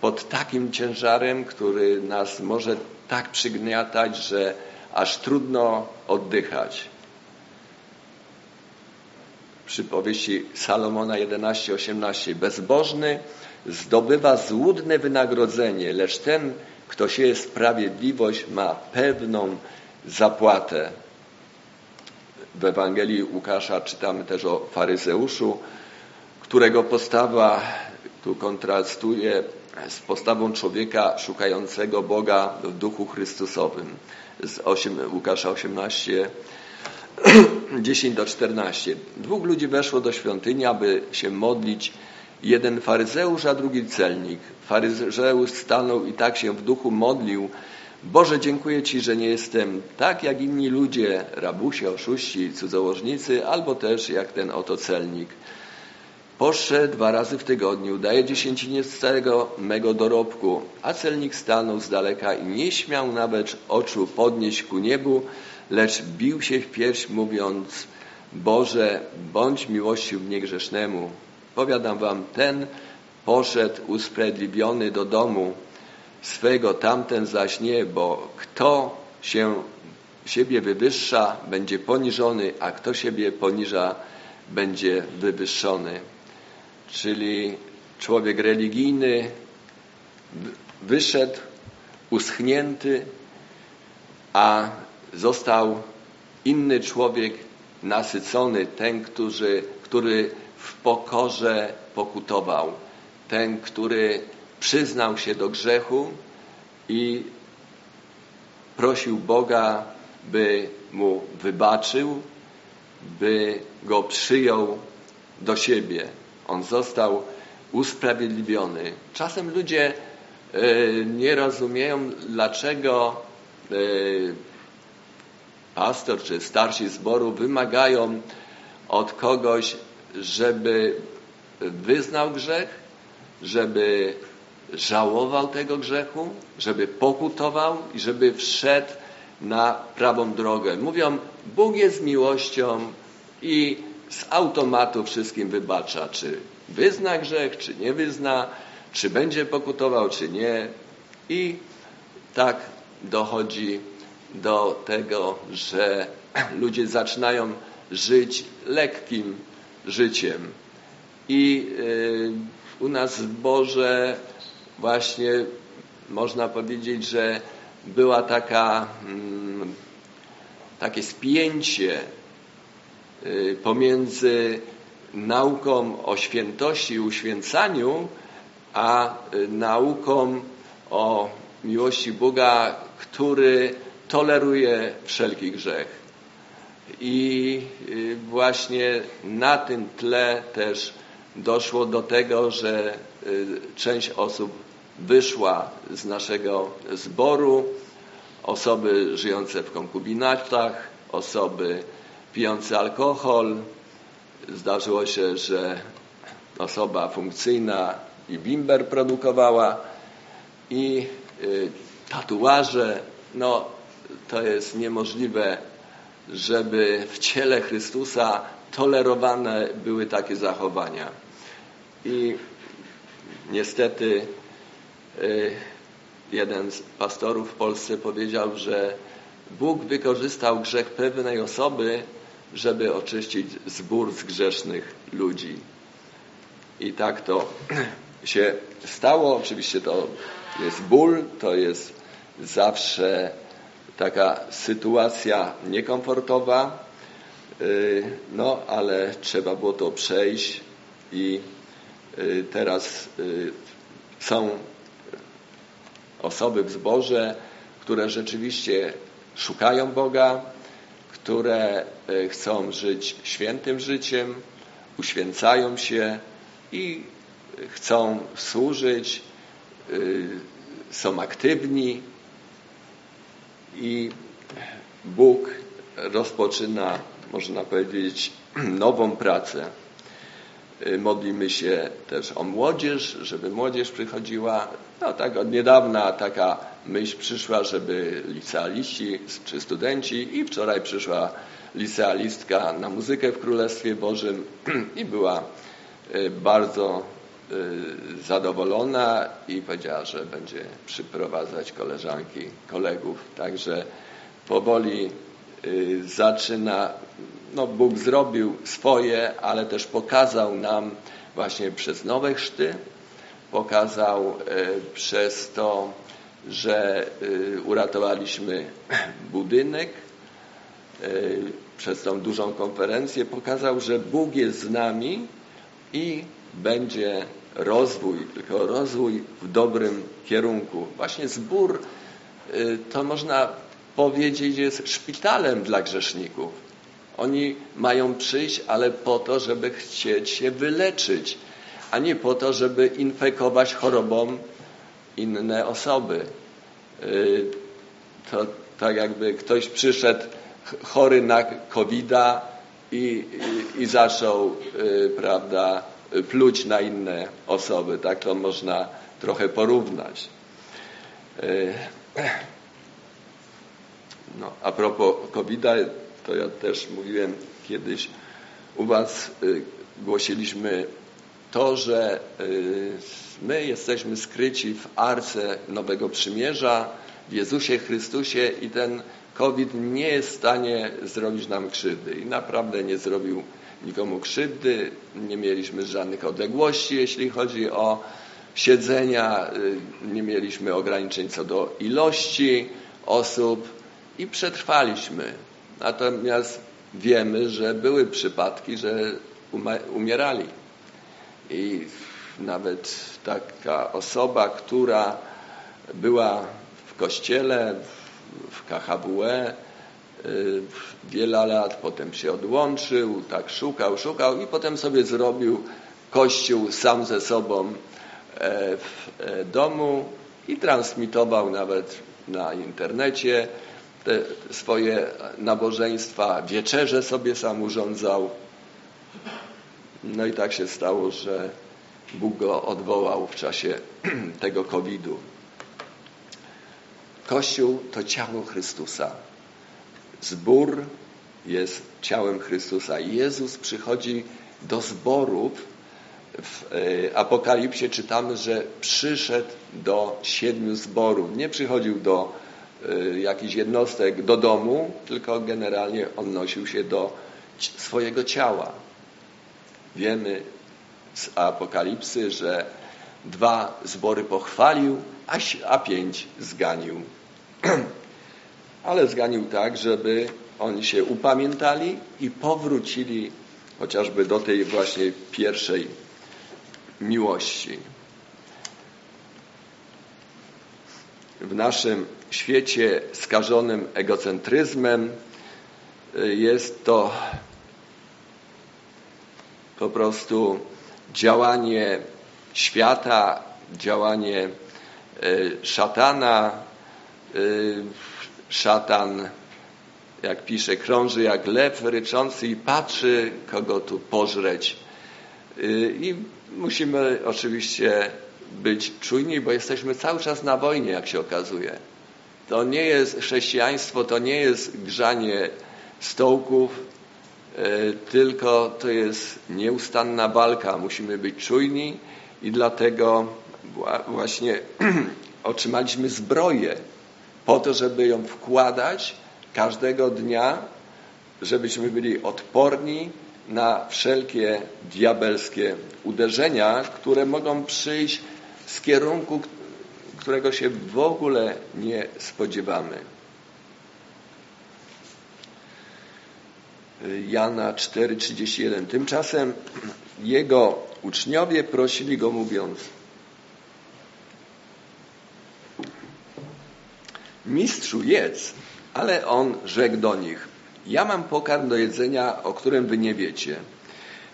pod takim ciężarem, który nas może tak przygniatać, że aż trudno oddychać. Przypowieści Salomona 11:18 Bezbożny zdobywa złudne wynagrodzenie, lecz ten, kto sieje sprawiedliwość, ma pewną zapłatę. W Ewangelii Łukasza czytamy też o faryzeuszu, którego postawa tu kontrastuje z postawą człowieka szukającego Boga w duchu Chrystusowym. Z 8, Łukasza 18, 10 <clears throat> do 14. Dwóch ludzi weszło do świątyni, aby się modlić. Jeden faryzeusz, a drugi celnik. Faryzeusz stanął i tak się w duchu modlił. Boże, dziękuję Ci, że nie jestem tak jak inni ludzie, rabusie, oszuści, cudzołożnicy, albo też jak ten oto celnik. Poszedł dwa razy w tygodniu, daje dziesięcinie z całego mego dorobku, a celnik stanął z daleka i nie śmiał nawet oczu podnieść ku niebu, lecz bił się w pierś, mówiąc, Boże, bądź miłością niegrzesznemu. Powiadam wam, ten poszedł usprawiedliwiony do domu swego, tamten zaś nie, bo kto się siebie wywyższa, będzie poniżony, a kto siebie poniża, będzie wywyższony. Czyli człowiek religijny wyszedł uschnięty, a został inny człowiek nasycony, ten, który, który w pokorze pokutował, ten, który przyznał się do grzechu i prosił Boga, by mu wybaczył, by go przyjął do siebie. On został usprawiedliwiony. Czasem ludzie e, nie rozumieją, dlaczego e, pastor czy starsi zboru wymagają od kogoś, żeby wyznał grzech, żeby żałował tego grzechu, żeby pokutował i żeby wszedł na prawą drogę. Mówią, Bóg jest miłością i z automatu wszystkim wybacza, czy wyzna grzech, czy nie wyzna, czy będzie pokutował, czy nie. I tak dochodzi do tego, że <clears throat> ludzie zaczynają żyć lekkim życiem. I y, u nas w Boże właśnie można powiedzieć, że była taka, mm, takie spięcie pomiędzy nauką o świętości i uświęcaniu, a y, nauką o miłości Boga, który toleruje wszelki grzech. I y, właśnie na tym tle też doszło do tego, że część osób wyszła z naszego zboru, osoby żyjące w konkubinatach, osoby pijące alkohol. Zdarzyło się, że osoba funkcyjna i bimber produkowała i y, tatuaże. No, to jest niemożliwe, żeby w ciele Chrystusa tolerowane były takie zachowania. I niestety y, jeden z pastorów w Polsce powiedział, że Bóg wykorzystał grzech pewnej osoby, żeby oczyścić zbór z grzesznych ludzi. I tak to się stało. Oczywiście to jest ból, to jest zawsze taka sytuacja niekomfortowa, y, no ale trzeba było to przejść i y, teraz y, są osoby w zborze, które rzeczywiście szukają Boga, które y, chcą żyć świętym życiem, uświęcają się i chcą służyć, y, są aktywni i Bóg rozpoczyna, można powiedzieć, <clears throat> nową pracę. Y, Modlimy się też o młodzież, żeby młodzież przychodziła. No tak od niedawna taka myśl przyszła, żeby licealiści czy studenci i wczoraj przyszła licealistka na muzykę w Królestwie Bożym <clears throat> i była y, bardzo y, zadowolona i powiedziała, że będzie przyprowadzać koleżanki, kolegów. Także powoli zaczyna, no Bóg zrobił swoje, ale też pokazał nam właśnie przez nowe chrzty, pokazał y, przez to, że y, uratowaliśmy <clears throat> budynek, y, przez tą dużą konferencję, pokazał, że Bóg jest z nami i będzie rozwój, tylko rozwój w dobrym kierunku. Właśnie zbór to można powiedzieć jest szpitalem dla grzeszników. Oni mają przyjść, ale po to, żeby chcieć się wyleczyć, a nie po to, żeby infekować chorobą inne osoby. Y, To tak jakby ktoś przyszedł ch- chory na covid i, i, i zaczął, y, prawda, pluć na inne osoby. Tak to można trochę porównać. Y, No, a propos covid to ja też mówiłem kiedyś u Was, y, głosiliśmy to, że y, my jesteśmy skryci w arce Nowego Przymierza, w Jezusie Chrystusie i ten COVID nie jest w stanie zrobić nam krzywdy. I naprawdę nie zrobił nikomu krzywdy. Nie mieliśmy żadnych odległości, jeśli chodzi o siedzenia. y, Nie mieliśmy ograniczeń co do ilości osób i przetrwaliśmy. Natomiast wiemy, że były przypadki, że umierali. I nawet taka osoba, która była w kościele, w- w KHWE y, wiele lat, potem się odłączył, tak szukał, szukał i potem sobie zrobił kościół sam ze sobą e, w e, domu i transmitował nawet na internecie te swoje nabożeństwa, wieczerze sobie sam urządzał. No i tak się stało, że Bóg go odwołał w czasie <clears throat> tego COVID-u. Kościół to ciało Chrystusa. Zbór jest ciałem Chrystusa. Jezus przychodzi do zborów. W e, Apokalipsie czytamy, że przyszedł do siedmiu zborów. Nie przychodził do jakichś jednostek, do domu, tylko generalnie odnosił się do swojego ciała. Wiemy z Apokalipsy, że dwa zbory pochwalił, a, a pięć zganił. <clears throat> Ale zganił tak, żeby oni się upamiętali i powrócili chociażby do tej właśnie pierwszej miłości. W naszym świecie skażonym egocentryzmem y, jest to po prostu działanie świata, działanie y, szatana. Y, Szatan, jak pisze, krąży jak lew ryczący i patrzy, kogo tu pożreć. I musimy oczywiście być czujni, bo jesteśmy cały czas na wojnie, jak się okazuje. To nie jest chrześcijaństwo, to nie jest grzanie stołków, y, tylko to jest nieustanna walka. Musimy być czujni i dlatego wła- właśnie <clears throat> otrzymaliśmy zbroję po to, żeby ją wkładać każdego dnia, żebyśmy byli odporni na wszelkie diabelskie uderzenia, które mogą przyjść z kierunku, którego się w ogóle nie spodziewamy. Jana 4:31. Tymczasem jego uczniowie prosili go mówiąc Mistrzu jedz, ale on rzekł do nich Ja mam pokarm do jedzenia, o którym wy nie wiecie.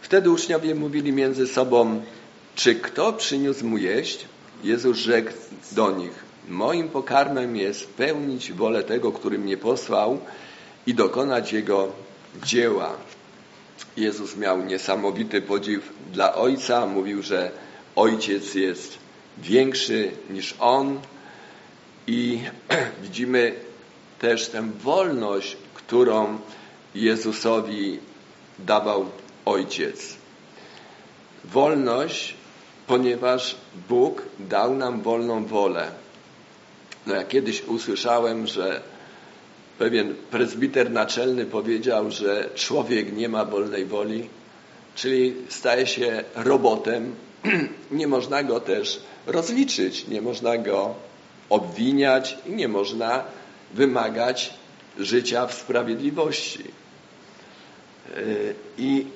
Wtedy uczniowie mówili między sobą Czy kto przyniósł mu jeść? Jezus rzekł do nich Moim pokarmem jest pełnić wolę tego, który mnie posłał i dokonać jego dzieła. Jezus miał niesamowity podziw dla Ojca. Mówił, że Ojciec jest większy niż On. I <clears throat> widzimy też tę wolność, którą Jezusowi dawał Ojciec. Wolność, ponieważ Bóg dał nam wolną wolę. No ja kiedyś usłyszałem, że pewien prezbiter naczelny powiedział, że człowiek nie ma wolnej woli, czyli staje się robotem. <clears throat> Nie można go też rozliczyć, nie można go obwiniać i nie można wymagać życia w sprawiedliwości. I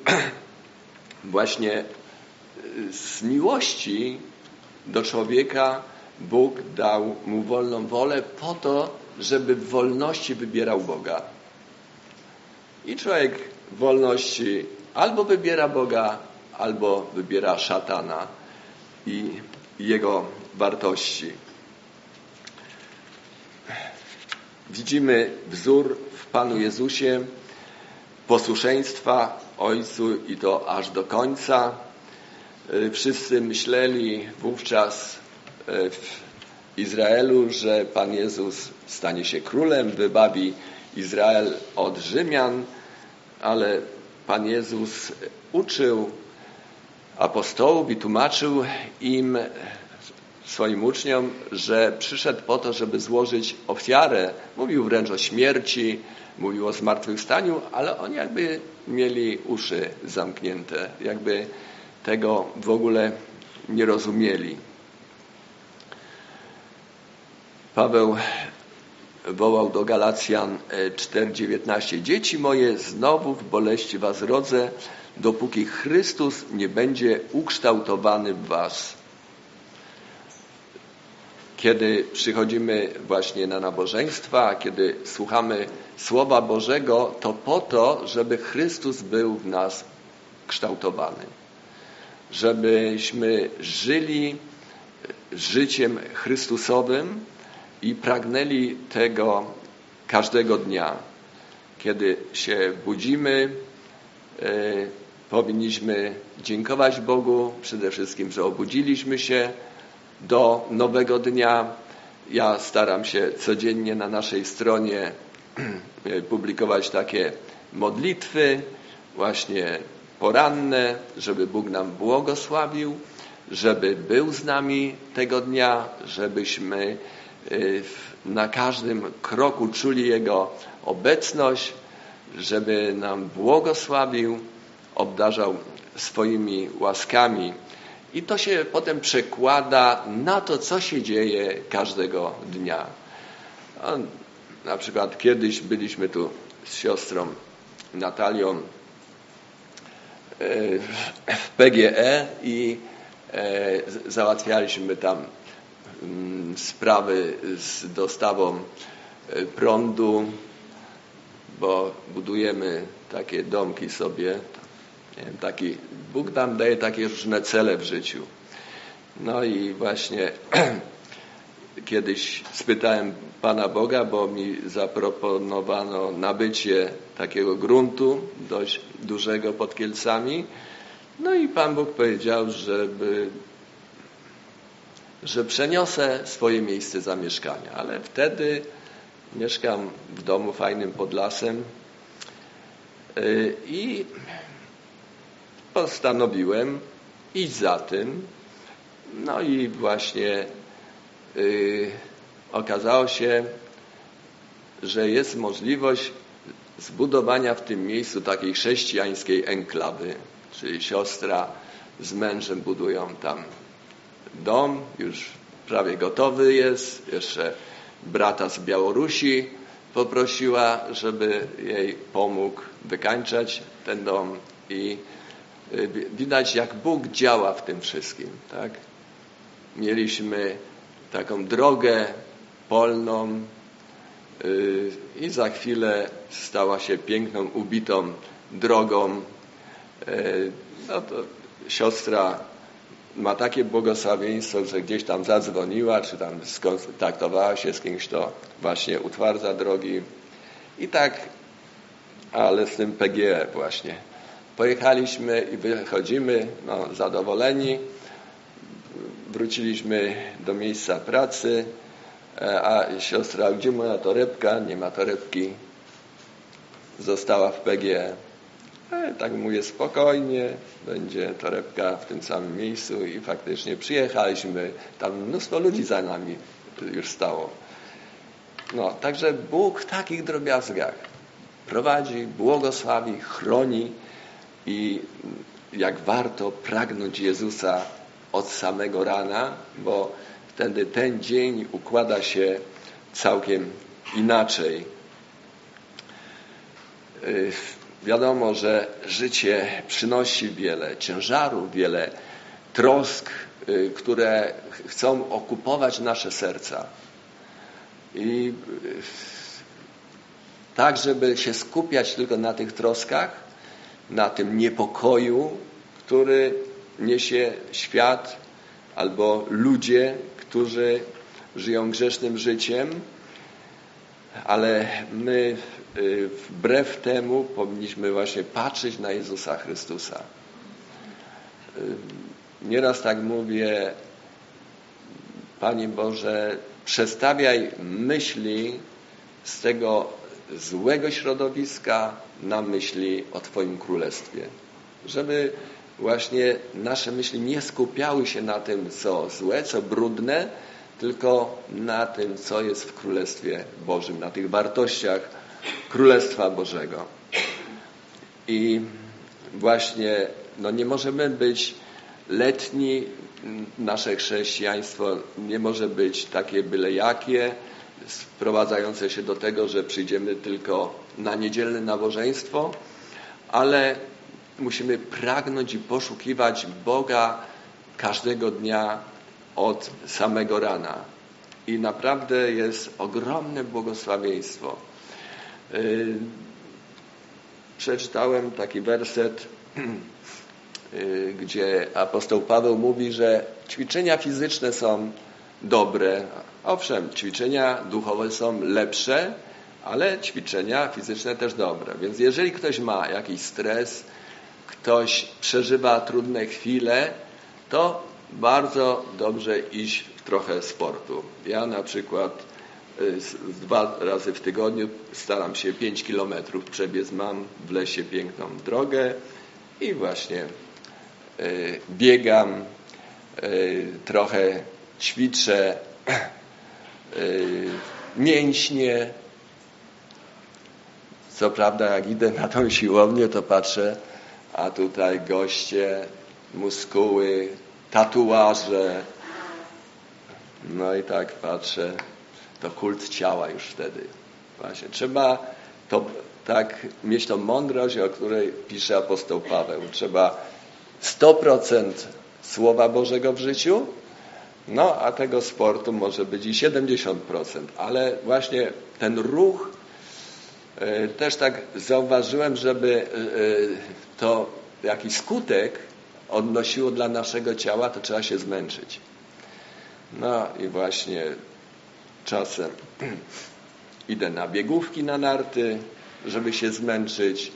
<clears throat> właśnie z miłości do człowieka Bóg dał mu wolną wolę po to, żeby w wolności wybierał Boga. I człowiek w wolności albo wybiera Boga, albo wybiera szatana i jego wartości. Widzimy wzór w Panu Jezusie posłuszeństwa Ojcu i to aż do końca. Wszyscy myśleli wówczas w Izraelu, że Pan Jezus stanie się królem, wybawi Izrael od Rzymian, ale Pan Jezus uczył apostołów i tłumaczył im, swoim uczniom, że przyszedł po to, żeby złożyć ofiarę. Mówił wręcz o śmierci, mówił o zmartwychwstaniu, ale oni jakby mieli uszy zamknięte, jakby tego w ogóle nie rozumieli. Paweł wołał do Galacjan 4:19 Dzieci moje, znowu w boleści was rodzę, dopóki Chrystus nie będzie ukształtowany w was. Kiedy przychodzimy właśnie na nabożeństwa, kiedy słuchamy Słowa Bożego, to po to, żeby Chrystus był w nas kształtowany. Żebyśmy żyli życiem Chrystusowym, i pragnęli tego każdego dnia. Kiedy się budzimy, e, powinniśmy dziękować Bogu przede wszystkim, że obudziliśmy się do nowego dnia. Ja staram się codziennie na naszej stronie e, publikować takie modlitwy, właśnie poranne, żeby Bóg nam błogosławił, żeby był z nami tego dnia, żebyśmy Y, na każdym kroku czuli Jego obecność, żeby nam błogosławił, obdarzał swoimi łaskami. I to się potem przekłada na to, co się dzieje każdego dnia. na przykład kiedyś byliśmy tu z siostrą Natalią w PGE i y, załatwialiśmy tam Mm, sprawy z dostawą e, prądu, bo budujemy takie domki sobie. Wiem, taki, Bóg nam daje takie różne cele w życiu. No i właśnie <clears throat> kiedyś spytałem Pana Boga, bo mi zaproponowano nabycie takiego gruntu dość dużego pod Kielcami. No i Pan Bóg powiedział, żeby że przeniosę swoje miejsce zamieszkania, ale wtedy mieszkam w domu fajnym pod lasem y, i postanowiłem iść za tym. No i właśnie okazało się, że jest możliwość zbudowania w tym miejscu takiej chrześcijańskiej enklawy, czyli siostra z mężem budują tam dom, już prawie gotowy jest. Jeszcze brata z Białorusi poprosiła, żeby jej pomógł wykańczać ten dom i y, widać jak Bóg działa w tym wszystkim, tak? Mieliśmy taką drogę polną y, i za chwilę stała się piękną, ubitą drogą. Y, No to siostra ma takie błogosławieństwo, że gdzieś tam zadzwoniła, czy tam skontaktowała się z kimś, to właśnie utwardza drogi. I tak, ale z tym PGE właśnie. Pojechaliśmy i wychodzimy no, zadowoleni. Wróciliśmy do miejsca pracy, e, a siostra, gdzie moja torebka? Nie ma torebki. Została w PGE. E, tak mówię spokojnie, będzie torebka w tym samym miejscu i faktycznie przyjechaliśmy. Tam mnóstwo ludzi za nami już stało. No, także Bóg w takich drobiazgach prowadzi, błogosławi, chroni i jak warto pragnąć Jezusa od samego rana, bo wtedy ten dzień układa się całkiem inaczej. Yy, Wiadomo, że życie przynosi wiele ciężarów, wiele trosk, yy, które chcą okupować nasze serca. I yy, tak, żeby się skupiać tylko na tych troskach, na tym niepokoju, który niesie świat albo ludzie, którzy żyją grzesznym życiem, ale my y, wbrew temu powinniśmy właśnie patrzeć na Jezusa Chrystusa. Y, nieraz tak mówię, Panie Boże, przestawiaj myśli z tego złego środowiska na myśli o Twoim Królestwie. Żeby właśnie nasze myśli nie skupiały się na tym, co złe, co brudne, tylko na tym, co jest w Królestwie Bożym, na tych wartościach Królestwa Bożego. I właśnie no nie możemy być letni, nasze chrześcijaństwo nie może być takie byle jakie, sprowadzające się do tego, że przyjdziemy tylko na niedzielne nabożeństwo, ale musimy pragnąć i poszukiwać Boga każdego dnia od samego rana. I naprawdę jest ogromne błogosławieństwo. Yy, przeczytałem taki werset, yy, <clears throat> gdzie apostoł Paweł mówi, że ćwiczenia fizyczne są dobre. Owszem, ćwiczenia duchowe są lepsze, ale ćwiczenia fizyczne też dobre. Więc jeżeli ktoś ma jakiś stres, ktoś przeżywa trudne chwile, to bardzo dobrze iść w trochę sportu. Ja na przykład y, dwa razy w tygodniu staram się 5 kilometrów przebiec. Mam w lesie piękną drogę i właśnie y, biegam, y, trochę ćwiczę mięśnie. Co prawda, jak idę na tą siłownię, to patrzę, a tutaj goście, muskuły, tatuaże. No i tak patrzę, to kult ciała już wtedy. Właśnie trzeba to tak mieć tą mądrość, o której pisze apostoł Paweł. Trzeba 100% Słowa Bożego w życiu, no a tego sportu może być i 70%, ale właśnie ten ruch e, też tak zauważyłem, żeby e, to jakiś skutek odnosiło dla naszego ciała, to trzeba się zmęczyć. No i właśnie czasem <clears throat> idę na biegówki na narty, żeby się zmęczyć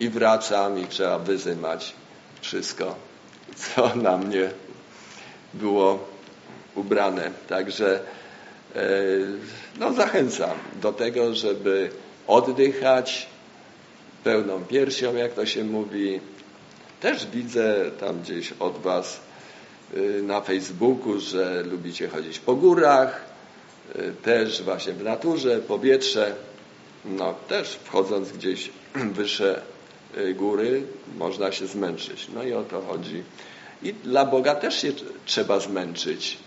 i wracam i trzeba wyzymać wszystko, co <laughs> na mnie było ubrane. Także e, no, zachęcam do tego, żeby oddychać pełną piersią, jak to się mówi, też widzę tam gdzieś od Was y, na Facebooku, że lubicie chodzić po górach, y, też właśnie w naturze, powietrze. No też wchodząc gdzieś <clears throat> wyższe y, góry można się zmęczyć. No i o to chodzi. I dla Boga też się trzeba zmęczyć.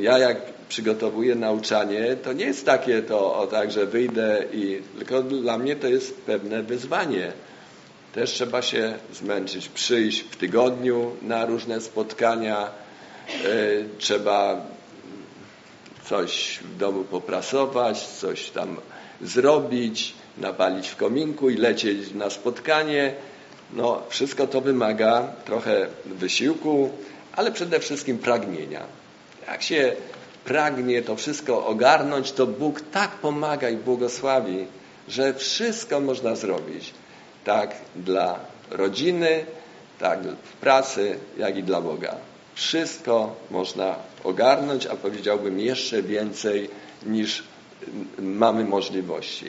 Ja jak przygotowuję nauczanie, to nie jest takie to o tak, że wyjdę i tylko dla mnie to jest pewne wyzwanie Też trzeba się zmęczyć, przyjść w tygodniu na różne spotkania, y, trzeba coś w domu poprasować, coś tam zrobić, napalić w kominku i lecieć na spotkanie. No, wszystko to wymaga trochę wysiłku, ale przede wszystkim pragnienia. Jak się pragnie to wszystko ogarnąć, to Bóg tak pomaga i błogosławi, że wszystko można zrobić. Tak dla rodziny, tak w pracy, jak i dla Boga. Wszystko można ogarnąć, a powiedziałbym jeszcze więcej niż mamy możliwości.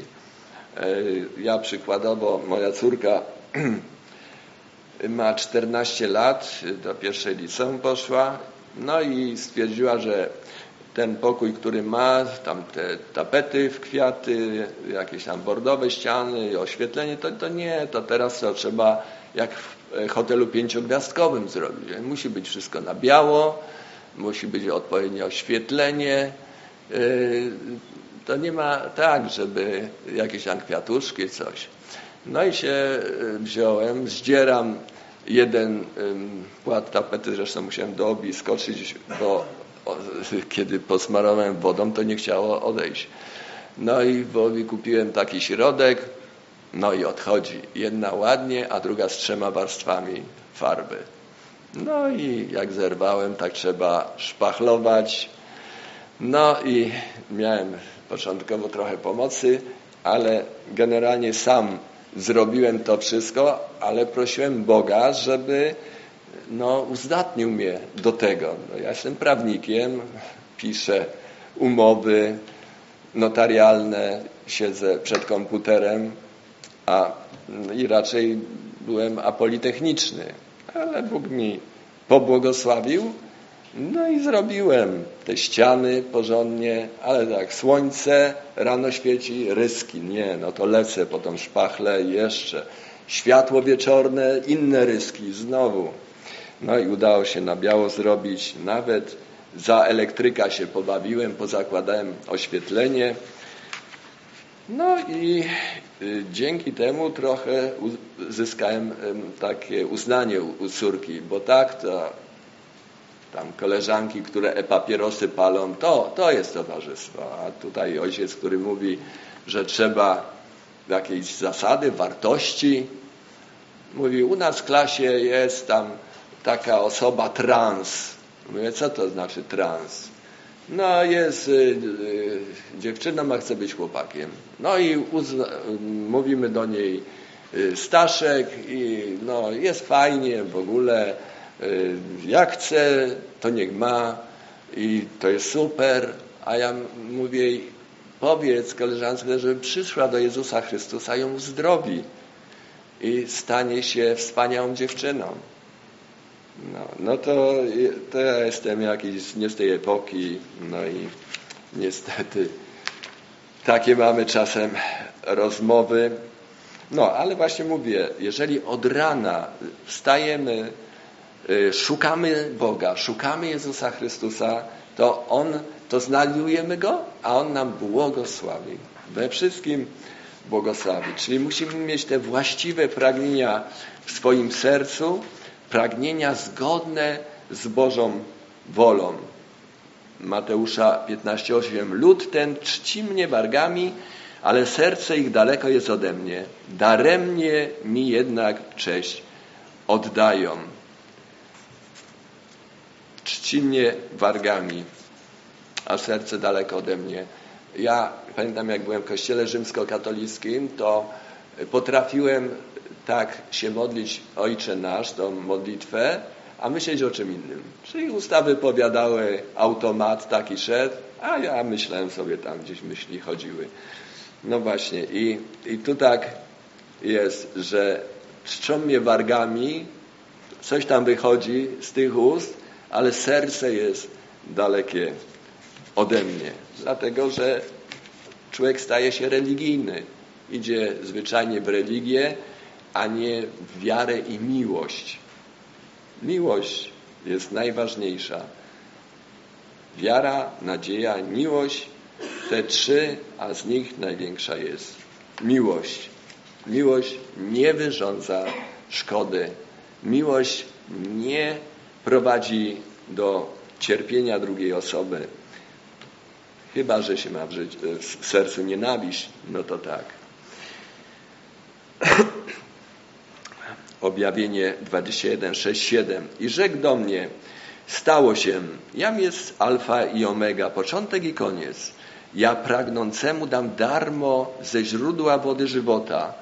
E, ja przykładowo, moja córka <clears throat> ma 14 lat, do pierwszej liceum poszła, no i stwierdziła, że ten pokój, który ma, tam te tapety w kwiaty, jakieś tam bordowe ściany, oświetlenie, to, to nie, to teraz to trzeba jak w hotelu pięciogwiazdkowym zrobić. Musi być wszystko na biało, musi być odpowiednie oświetlenie. Yy, to nie ma tak, żeby jakieś tam kwiatuszki, coś. No i się y, wziąłem, zdzieram jeden płat tapety, zresztą musiałem do obi skoczyć, bo kiedy posmarowałem wodą, to nie chciało odejść. No i w obi kupiłem taki środek, no i odchodzi. Jedna ładnie, a druga z trzema warstwami farby. No i jak zerwałem, tak trzeba szpachlować. No i miałem początkowo trochę pomocy, ale generalnie sam zrobiłem to wszystko, ale prosiłem Boga, żeby no, uzdatnił mnie do tego. No, ja jestem prawnikiem, piszę umowy notarialne, siedzę przed komputerem, a i raczej byłem apolitechniczny, ale Bóg mi pobłogosławił no i zrobiłem te ściany porządnie, ale tak, słońce rano świeci, ryski, nie, no to lecę po tą szpachlę i jeszcze. Światło wieczorne, inne ryski, znowu. No i udało się na biało zrobić, nawet za elektryka się pobawiłem, pozakładałem oświetlenie. No i y, dzięki temu trochę zyskałem takie uznanie u córki, bo tak to tam koleżanki, które e-papierosy palą, to, to jest towarzystwo. A tutaj ojciec, który mówi, że trzeba jakieś zasady, wartości. Mówi, u nas w klasie jest tam taka osoba trans. Mówię, co to znaczy trans? No jest y, y, dziewczyną, a chce być chłopakiem. No i uzna, mówimy do niej y, Staszek i no jest fajnie w ogóle, Y, jak chce, to niech ma i to jest super, a ja mówię, powiedz koleżance, żeby przyszła do Jezusa Chrystusa, ją uzdrowi i stanie się wspaniałą dziewczyną. No, no to, to ja jestem jakiś nie z tej epoki, no i niestety takie mamy czasem rozmowy. No, ale właśnie mówię, jeżeli od rana wstajemy Y, szukamy Boga, szukamy Jezusa Chrystusa, to On, to znajdujemy Go, a On nam błogosławi. We wszystkim błogosławi. Czyli musimy mieć te właściwe pragnienia w swoim sercu, pragnienia zgodne z Bożą wolą. Mateusza 15:8 Lud ten czci mnie wargami, ale serce ich daleko jest ode mnie. Daremnie mi jednak cześć oddają czci mnie wargami, a serce daleko ode mnie. Ja pamiętam, jak byłem w kościele rzymskokatolickim, to potrafiłem tak się modlić Ojcze Nasz, tą modlitwę, a myśleć o czym innym. Czyli ustawy powiadały, automat taki szedł, a ja myślałem sobie tam gdzieś myśli chodziły. No właśnie i, i tu tak jest, że czczą mnie wargami, coś tam wychodzi z tych ust, ale serce jest dalekie ode mnie, dlatego że człowiek staje się religijny. Idzie zwyczajnie w religię, a nie wiarę i miłość. Miłość jest najważniejsza. Wiara, nadzieja, miłość, te trzy, a z nich największa jest miłość. Miłość nie wyrządza szkody. Miłość nie prowadzi do cierpienia drugiej osoby. Chyba, że się ma w, życiu, w sercu nienawiść, no to tak. Objawienie 21, 6, 7. I rzekł do mnie, stało się, jam jest alfa i omega, początek i koniec. Ja pragnącemu dam darmo ze źródła wody żywota.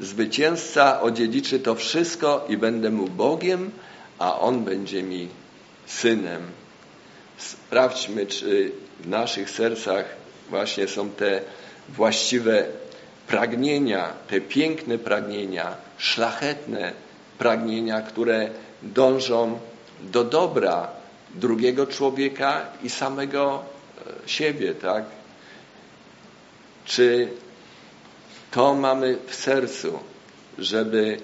Zwycięzca odziedziczy to wszystko i będę mu Bogiem, a on będzie mi synem. Sprawdźmy, czy w naszych sercach właśnie są te właściwe pragnienia, te piękne pragnienia, szlachetne pragnienia, które dążą do dobra drugiego człowieka i samego e, siebie, tak? Czy to mamy w sercu, żeby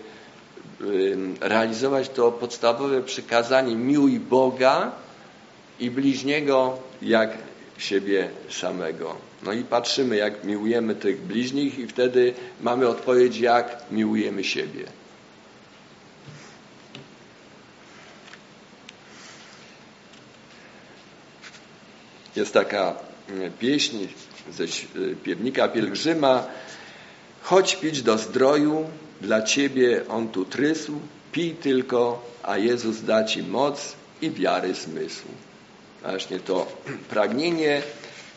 realizować to podstawowe przykazanie miłuj Boga i bliźniego jak siebie samego. No i patrzymy, jak miłujemy tych bliźnich i wtedy mamy odpowiedź, jak miłujemy siebie. Jest taka mm, pieśń ze śpiewnika pielgrzyma. Chodź pić do zdroju, dla Ciebie On tu trysł, pij tylko, a Jezus da Ci moc i wiary zmysł. Właśnie to <clears throat> pragnienie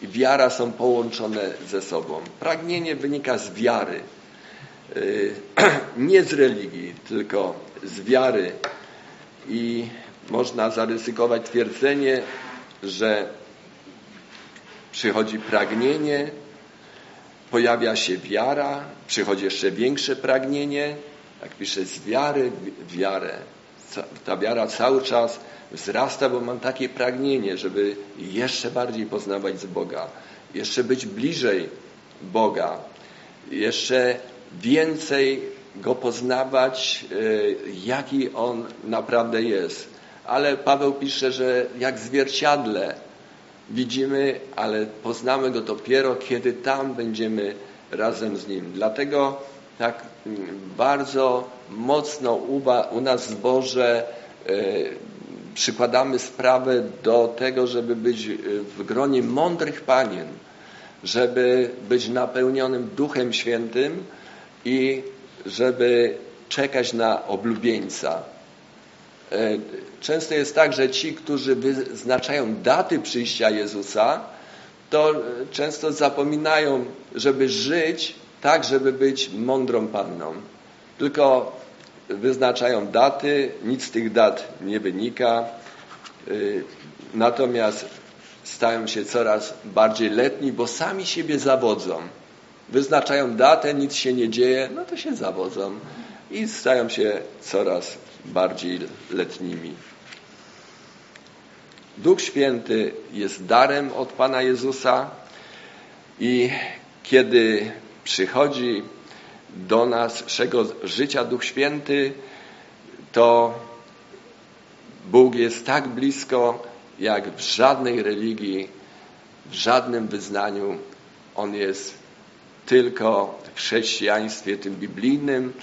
i wiara są połączone ze sobą. Pragnienie wynika z wiary, y, <clears throat> nie z religii, tylko z wiary. I można zaryzykować twierdzenie, że przychodzi pragnienie, pojawia się wiara, przychodzi jeszcze większe pragnienie, jak pisze, z wiary w wiarę. Ta wiara cały czas wzrasta, bo mam takie pragnienie, żeby jeszcze bardziej poznawać z Boga, jeszcze być bliżej Boga, jeszcze więcej Go poznawać, e, jaki On naprawdę jest. Ale Paweł pisze, że jak zwierciadle widzimy, ale poznamy Go dopiero, kiedy tam będziemy razem z Nim. Dlatego tak mm, bardzo mocno u nas w zborze e, przykładamy sprawę do tego, żeby być e, w gronie mądrych panien, żeby być napełnionym Duchem Świętym i żeby czekać na oblubieńca. E, często jest tak, że ci, którzy wyznaczają daty przyjścia Jezusa, to często zapominają, żeby żyć tak, żeby być mądrą panną. Tylko wyznaczają daty, nic z tych dat nie wynika, y, natomiast stają się coraz bardziej letni, bo sami siebie zawodzą. Wyznaczają datę, nic się nie dzieje, no to się zawodzą i stają się coraz bardziej letnimi. Duch Święty jest darem od Pana Jezusa i kiedy przychodzi do naszego życia Duch Święty, to Bóg jest tak blisko, jak w żadnej religii, w żadnym wyznaniu. On jest tylko w chrześcijaństwie tym biblijnym,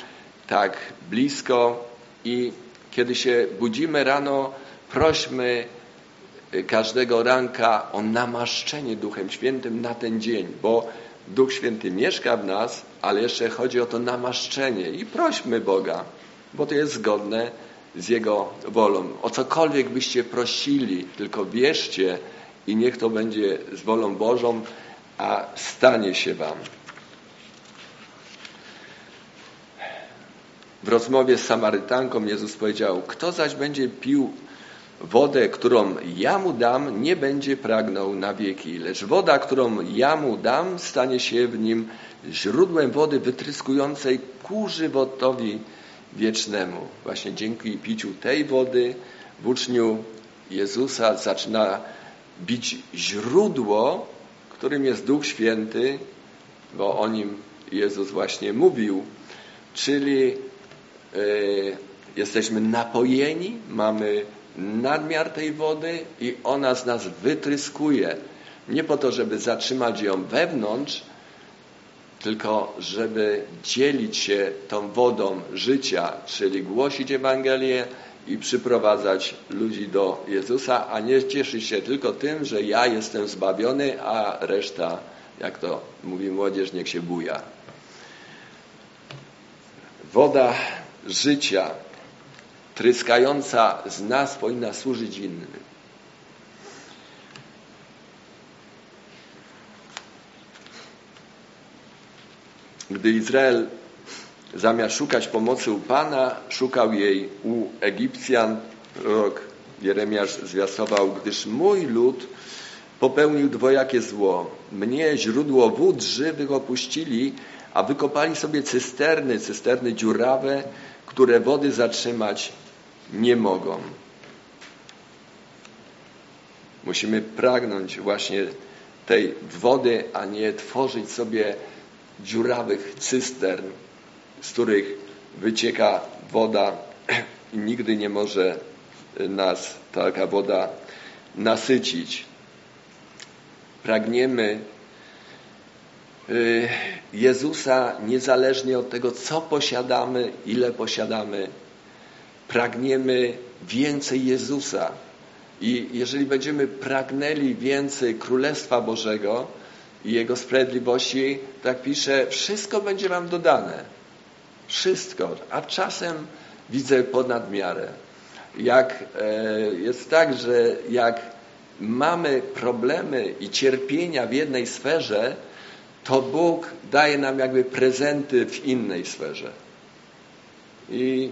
tak blisko i kiedy się budzimy rano, prośmy każdego ranka o namaszczenie Duchem Świętym na ten dzień, bo Duch Święty mieszka w nas, ale jeszcze chodzi o to namaszczenie i prośmy Boga, bo to jest zgodne z Jego wolą. O cokolwiek byście prosili, tylko wierzcie i niech to będzie z wolą Bożą, a stanie się Wam. W rozmowie z Samarytanką Jezus powiedział, kto zaś będzie pił wodę, którą ja mu dam, nie będzie pragnął na wieki, lecz woda, którą ja mu dam, stanie się w nim źródłem wody wytryskującej ku żywotowi wiecznemu. Właśnie dzięki piciu tej wody w uczniu Jezusa zaczyna bić źródło, którym jest Duch Święty, bo o nim Jezus właśnie mówił, czyli jesteśmy napojeni, mamy nadmiar tej wody i ona z nas wytryskuje. Nie po to, żeby zatrzymać ją wewnątrz, tylko żeby dzielić się tą wodą życia, czyli głosić Ewangelię i przyprowadzać ludzi do Jezusa, a nie cieszyć się tylko tym, że ja jestem zbawiony, a reszta, jak to mówi młodzież, niech się buja. Woda życia, tryskająca z nas, powinna służyć innym. Gdy Izrael zamiast szukać pomocy u Pana, szukał jej u Egipcjan, prorok Jeremiasz zwiastował, gdyż mój lud popełnił dwojakie zło. Mnie źródło wód żywych opuścili, a wykopali sobie cysterny, cysterny dziurawe, które wody zatrzymać nie mogą. Musimy pragnąć właśnie tej wody, a nie tworzyć sobie dziurawych cystern, z których wycieka woda i <clears throat> nigdy nie może nas taka woda nasycić. Pragniemy Jezusa niezależnie od tego, co posiadamy, ile posiadamy. Pragniemy więcej Jezusa. I jeżeli będziemy pragnęli więcej Królestwa Bożego, i Jego sprawiedliwości, tak pisze, wszystko będzie Wam dodane. Wszystko. A czasem widzę ponad miarę. Jak e, jest tak, że jak mamy problemy i cierpienia w jednej sferze, to Bóg daje nam jakby prezenty w innej sferze. I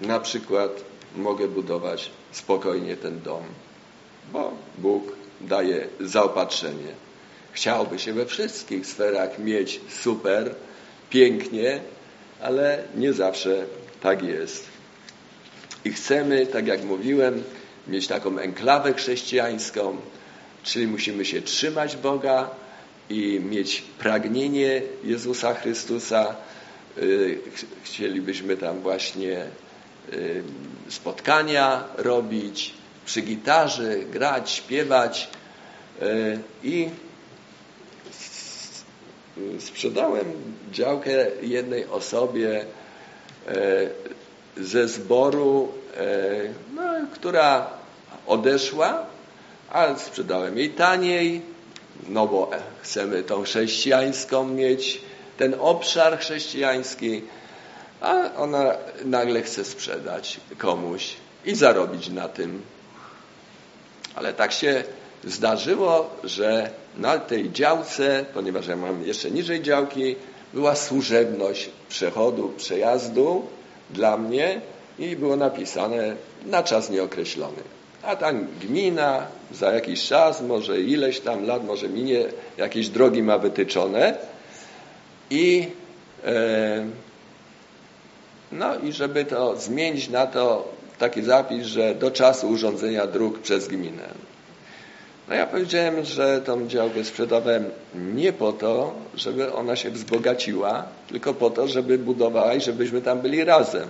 na przykład mogę budować spokojnie ten dom, bo Bóg daje zaopatrzenie. Chciałby się we wszystkich sferach mieć super, pięknie, ale nie zawsze tak jest. I chcemy, tak jak mówiłem, mieć taką enklawę chrześcijańską, czyli musimy się trzymać Boga i mieć pragnienie Jezusa Chrystusa. Y, chcielibyśmy tam właśnie y, spotkania robić, przy gitarze, grać, śpiewać e, i sprzedałem działkę jednej osobie ze zboru, no, która odeszła, ale sprzedałem jej taniej, no bo chcemy tą chrześcijańską mieć, ten obszar chrześcijański, a ona nagle chce sprzedać komuś i zarobić na tym ale tak się zdarzyło, że na tej działce, ponieważ ja mam jeszcze niżej działki, była służebność przechodu, przejazdu dla mnie i było napisane na czas nieokreślony. A tam gmina za jakiś czas, może ileś tam lat, może minie, jakieś drogi ma wytyczone i e, no i żeby to zmienić na to taki zapis, że do czasu urządzenia dróg przez gminę. No ja powiedziałem, że tą działkę sprzedawałem nie po to, żeby ona się wzbogaciła, tylko po to, żeby budowała i żebyśmy tam byli razem.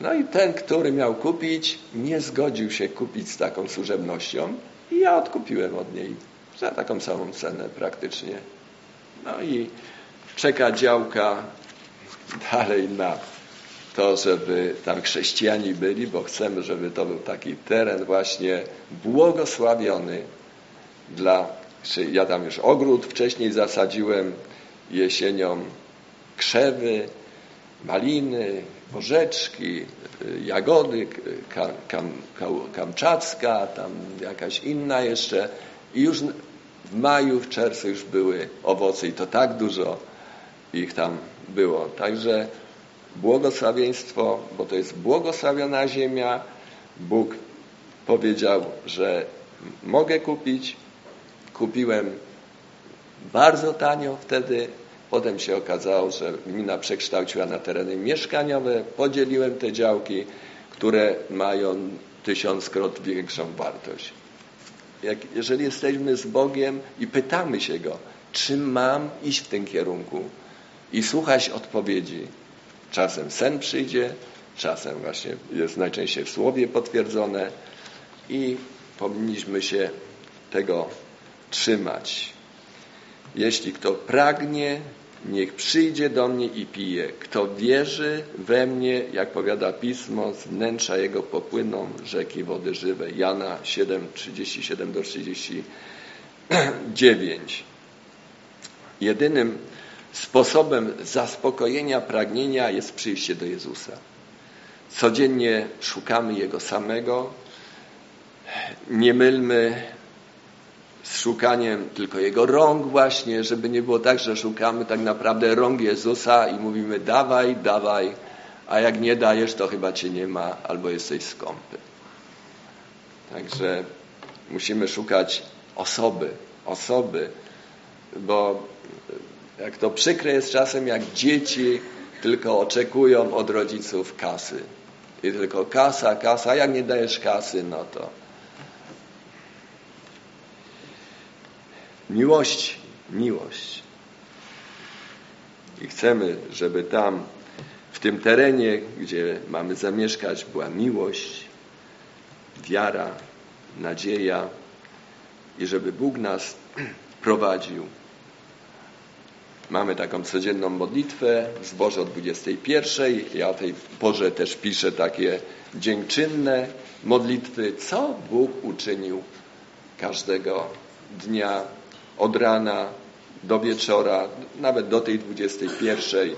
No i ten, który miał kupić, nie zgodził się kupić z taką służebnością i ja odkupiłem od niej za taką samą cenę praktycznie. No i czeka działka dalej na to, żeby tam chrześcijanie byli, bo chcemy, żeby to był taki teren właśnie błogosławiony dla, ja tam już ogród wcześniej zasadziłem jesienią, krzewy, maliny, porzeczki, jagody, kam, kam, kamczacka, tam jakaś inna jeszcze i już w maju, w czerwcu już były owoce i to tak dużo ich tam było. Także błogosławieństwo, bo to jest błogosławiona ziemia. Bóg powiedział, że mogę kupić. Kupiłem bardzo tanio wtedy. Potem się okazało, że gmina przekształciła na tereny mieszkaniowe. Podzieliłem te działki, które mają tysiąckrot większą wartość. Jak, jeżeli jesteśmy z Bogiem i pytamy się Go, czy mam iść w tym kierunku i słuchać odpowiedzi, Czasem sen przyjdzie, czasem właśnie jest najczęściej w słowie potwierdzone i powinniśmy się tego trzymać. Jeśli kto pragnie, niech przyjdzie do mnie i pije. Kto wierzy we mnie, jak powiada Pismo, z wnętrza jego popłyną rzeki wody żywej. Jana 7, 37 do 39. Jedynym sposobem zaspokojenia pragnienia jest przyjście do Jezusa. Codziennie szukamy Jego samego. Nie mylmy z szukaniem tylko Jego rąk właśnie, żeby nie było tak, że szukamy tak naprawdę rąk Jezusa i mówimy dawaj, dawaj, a jak nie dajesz, to chyba Cię nie ma albo jesteś skąpy. Także musimy szukać osoby, osoby, bo jak to przykre jest czasem, jak dzieci tylko oczekują od rodziców kasy. I tylko kasa, kasa, jak nie dajesz kasy, no to miłość, miłość. I chcemy, żeby tam, w tym terenie, gdzie mamy zamieszkać, była miłość, wiara, nadzieja i żeby Bóg nas <clears throat> prowadził. Mamy taką codzienną modlitwę w zborze o 21. Ja o tej porze też piszę takie dziękczynne modlitwy, co Bóg uczynił każdego dnia od rana do wieczora, nawet do tej 21.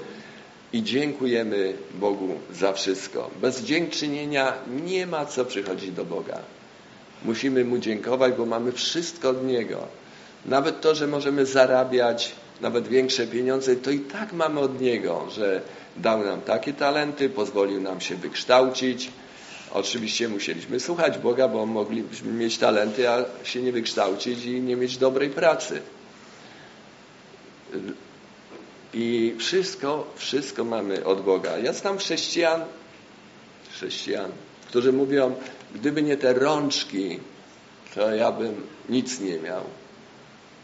I dziękujemy Bogu za wszystko. Bez dziękczynienia nie ma co przychodzić do Boga. Musimy Mu dziękować, bo mamy wszystko od Niego. Nawet to, że możemy zarabiać nawet większe pieniądze, to i tak mamy od Niego, że dał nam takie talenty, pozwolił nam się wykształcić. Oczywiście musieliśmy słuchać Boga, bo moglibyśmy mieć talenty, a się nie wykształcić i nie mieć dobrej pracy. I wszystko, wszystko mamy od Boga. Ja znam chrześcijan, chrześcijan, którzy mówią, gdyby nie te rączki, to ja bym nic nie miał.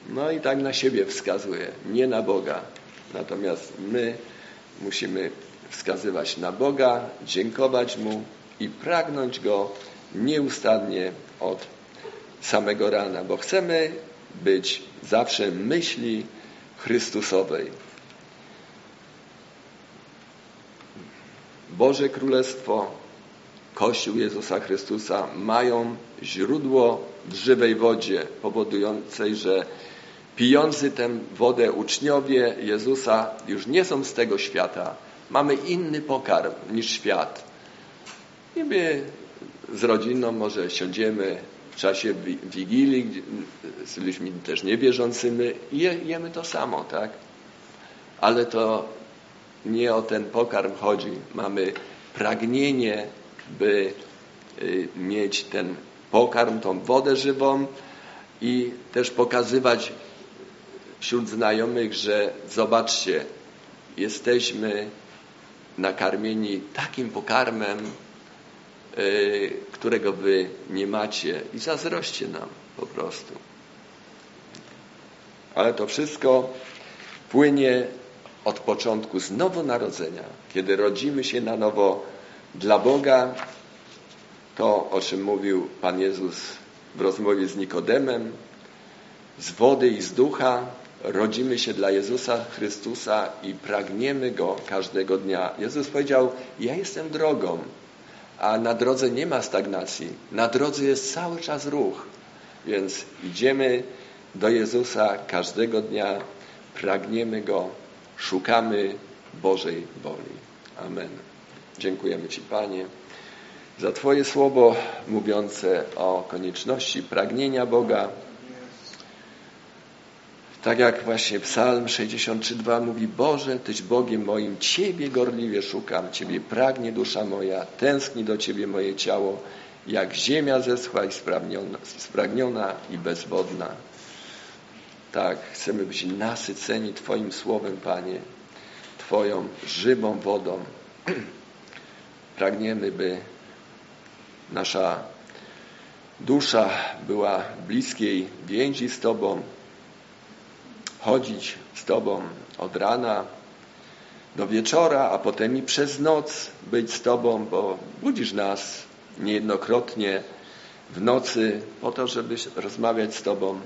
No i tak na siebie wskazuje, nie na Boga. Natomiast my musimy wskazywać na Boga, dziękować Mu i pragnąć Go nieustannie od samego rana, bo chcemy być zawsze myśli Chrystusowej. Boże Królestwo, Kościół Jezusa Chrystusa mają źródło w żywej wodzie, powodującej, że pijący tę wodę uczniowie Jezusa już nie są z tego świata. Mamy inny pokarm niż świat. I my z rodziną może siądziemy w czasie Wigilii z ludźmi też niewierzącymi i jemy to samo, tak? Ale to nie o ten pokarm chodzi. Mamy pragnienie, by y, mieć ten pokarm, tą wodę żywą i też pokazywać wśród znajomych, że zobaczcie, jesteśmy nakarmieni takim pokarmem, którego wy nie macie i zazdroście nam po prostu. Ale to wszystko płynie od początku z nowonarodzenia. Kiedy rodzimy się na nowo dla Boga, to o czym mówił Pan Jezus w rozmowie z Nikodemem, z wody i z ducha, rodzimy się dla Jezusa Chrystusa i pragniemy Go każdego dnia. Jezus powiedział, ja jestem drogą, a na drodze nie ma stagnacji. Na drodze jest cały czas ruch. Więc idziemy do Jezusa każdego dnia, pragniemy Go, szukamy Bożej woli. Amen. Dziękujemy Ci, Panie, za Twoje słowo mówiące o konieczności pragnienia Boga, tak jak właśnie Psalm 63,2 mówi Boże, Tyś Bogiem moim, Ciebie gorliwie szukam, Ciebie pragnie dusza moja, tęskni do Ciebie moje ciało, jak ziemia zeschła i spragniona i bezwodna. Tak, chcemy być nasyceni Twoim Słowem, Panie, Twoją żywą wodą. <clears throat> Pragniemy, by nasza dusza była bliskiej więzi z Tobą, chodzić z Tobą od rana do wieczora, a potem i przez noc być z Tobą, bo budzisz nas niejednokrotnie w nocy po to, żeby rozmawiać z Tobą,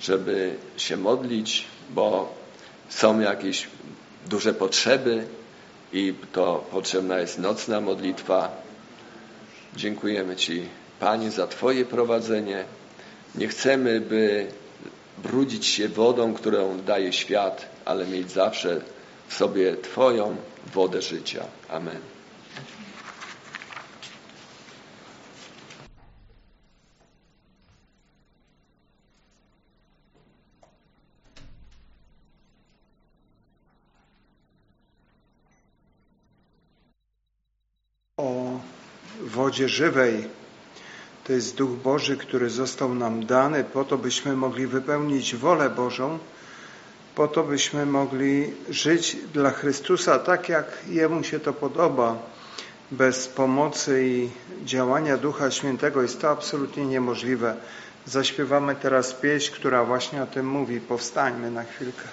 żeby się modlić, bo są jakieś duże potrzeby i to potrzebna jest nocna modlitwa. Dziękujemy Ci, Panie, za Twoje prowadzenie. Nie chcemy, by brudzić się wodą, którą daje świat, ale mieć zawsze w sobie Twoją wodę życia. Amen. o wodzie żywej. To jest Duch Boży, który został nam dany po to, byśmy mogli wypełnić wolę Bożą, po to, byśmy mogli żyć dla Chrystusa tak, jak Jemu się to podoba. Bez pomocy i działania Ducha Świętego jest to absolutnie niemożliwe. Zaśpiewamy teraz pieśń, która właśnie o tym mówi. Powstańmy na chwilkę.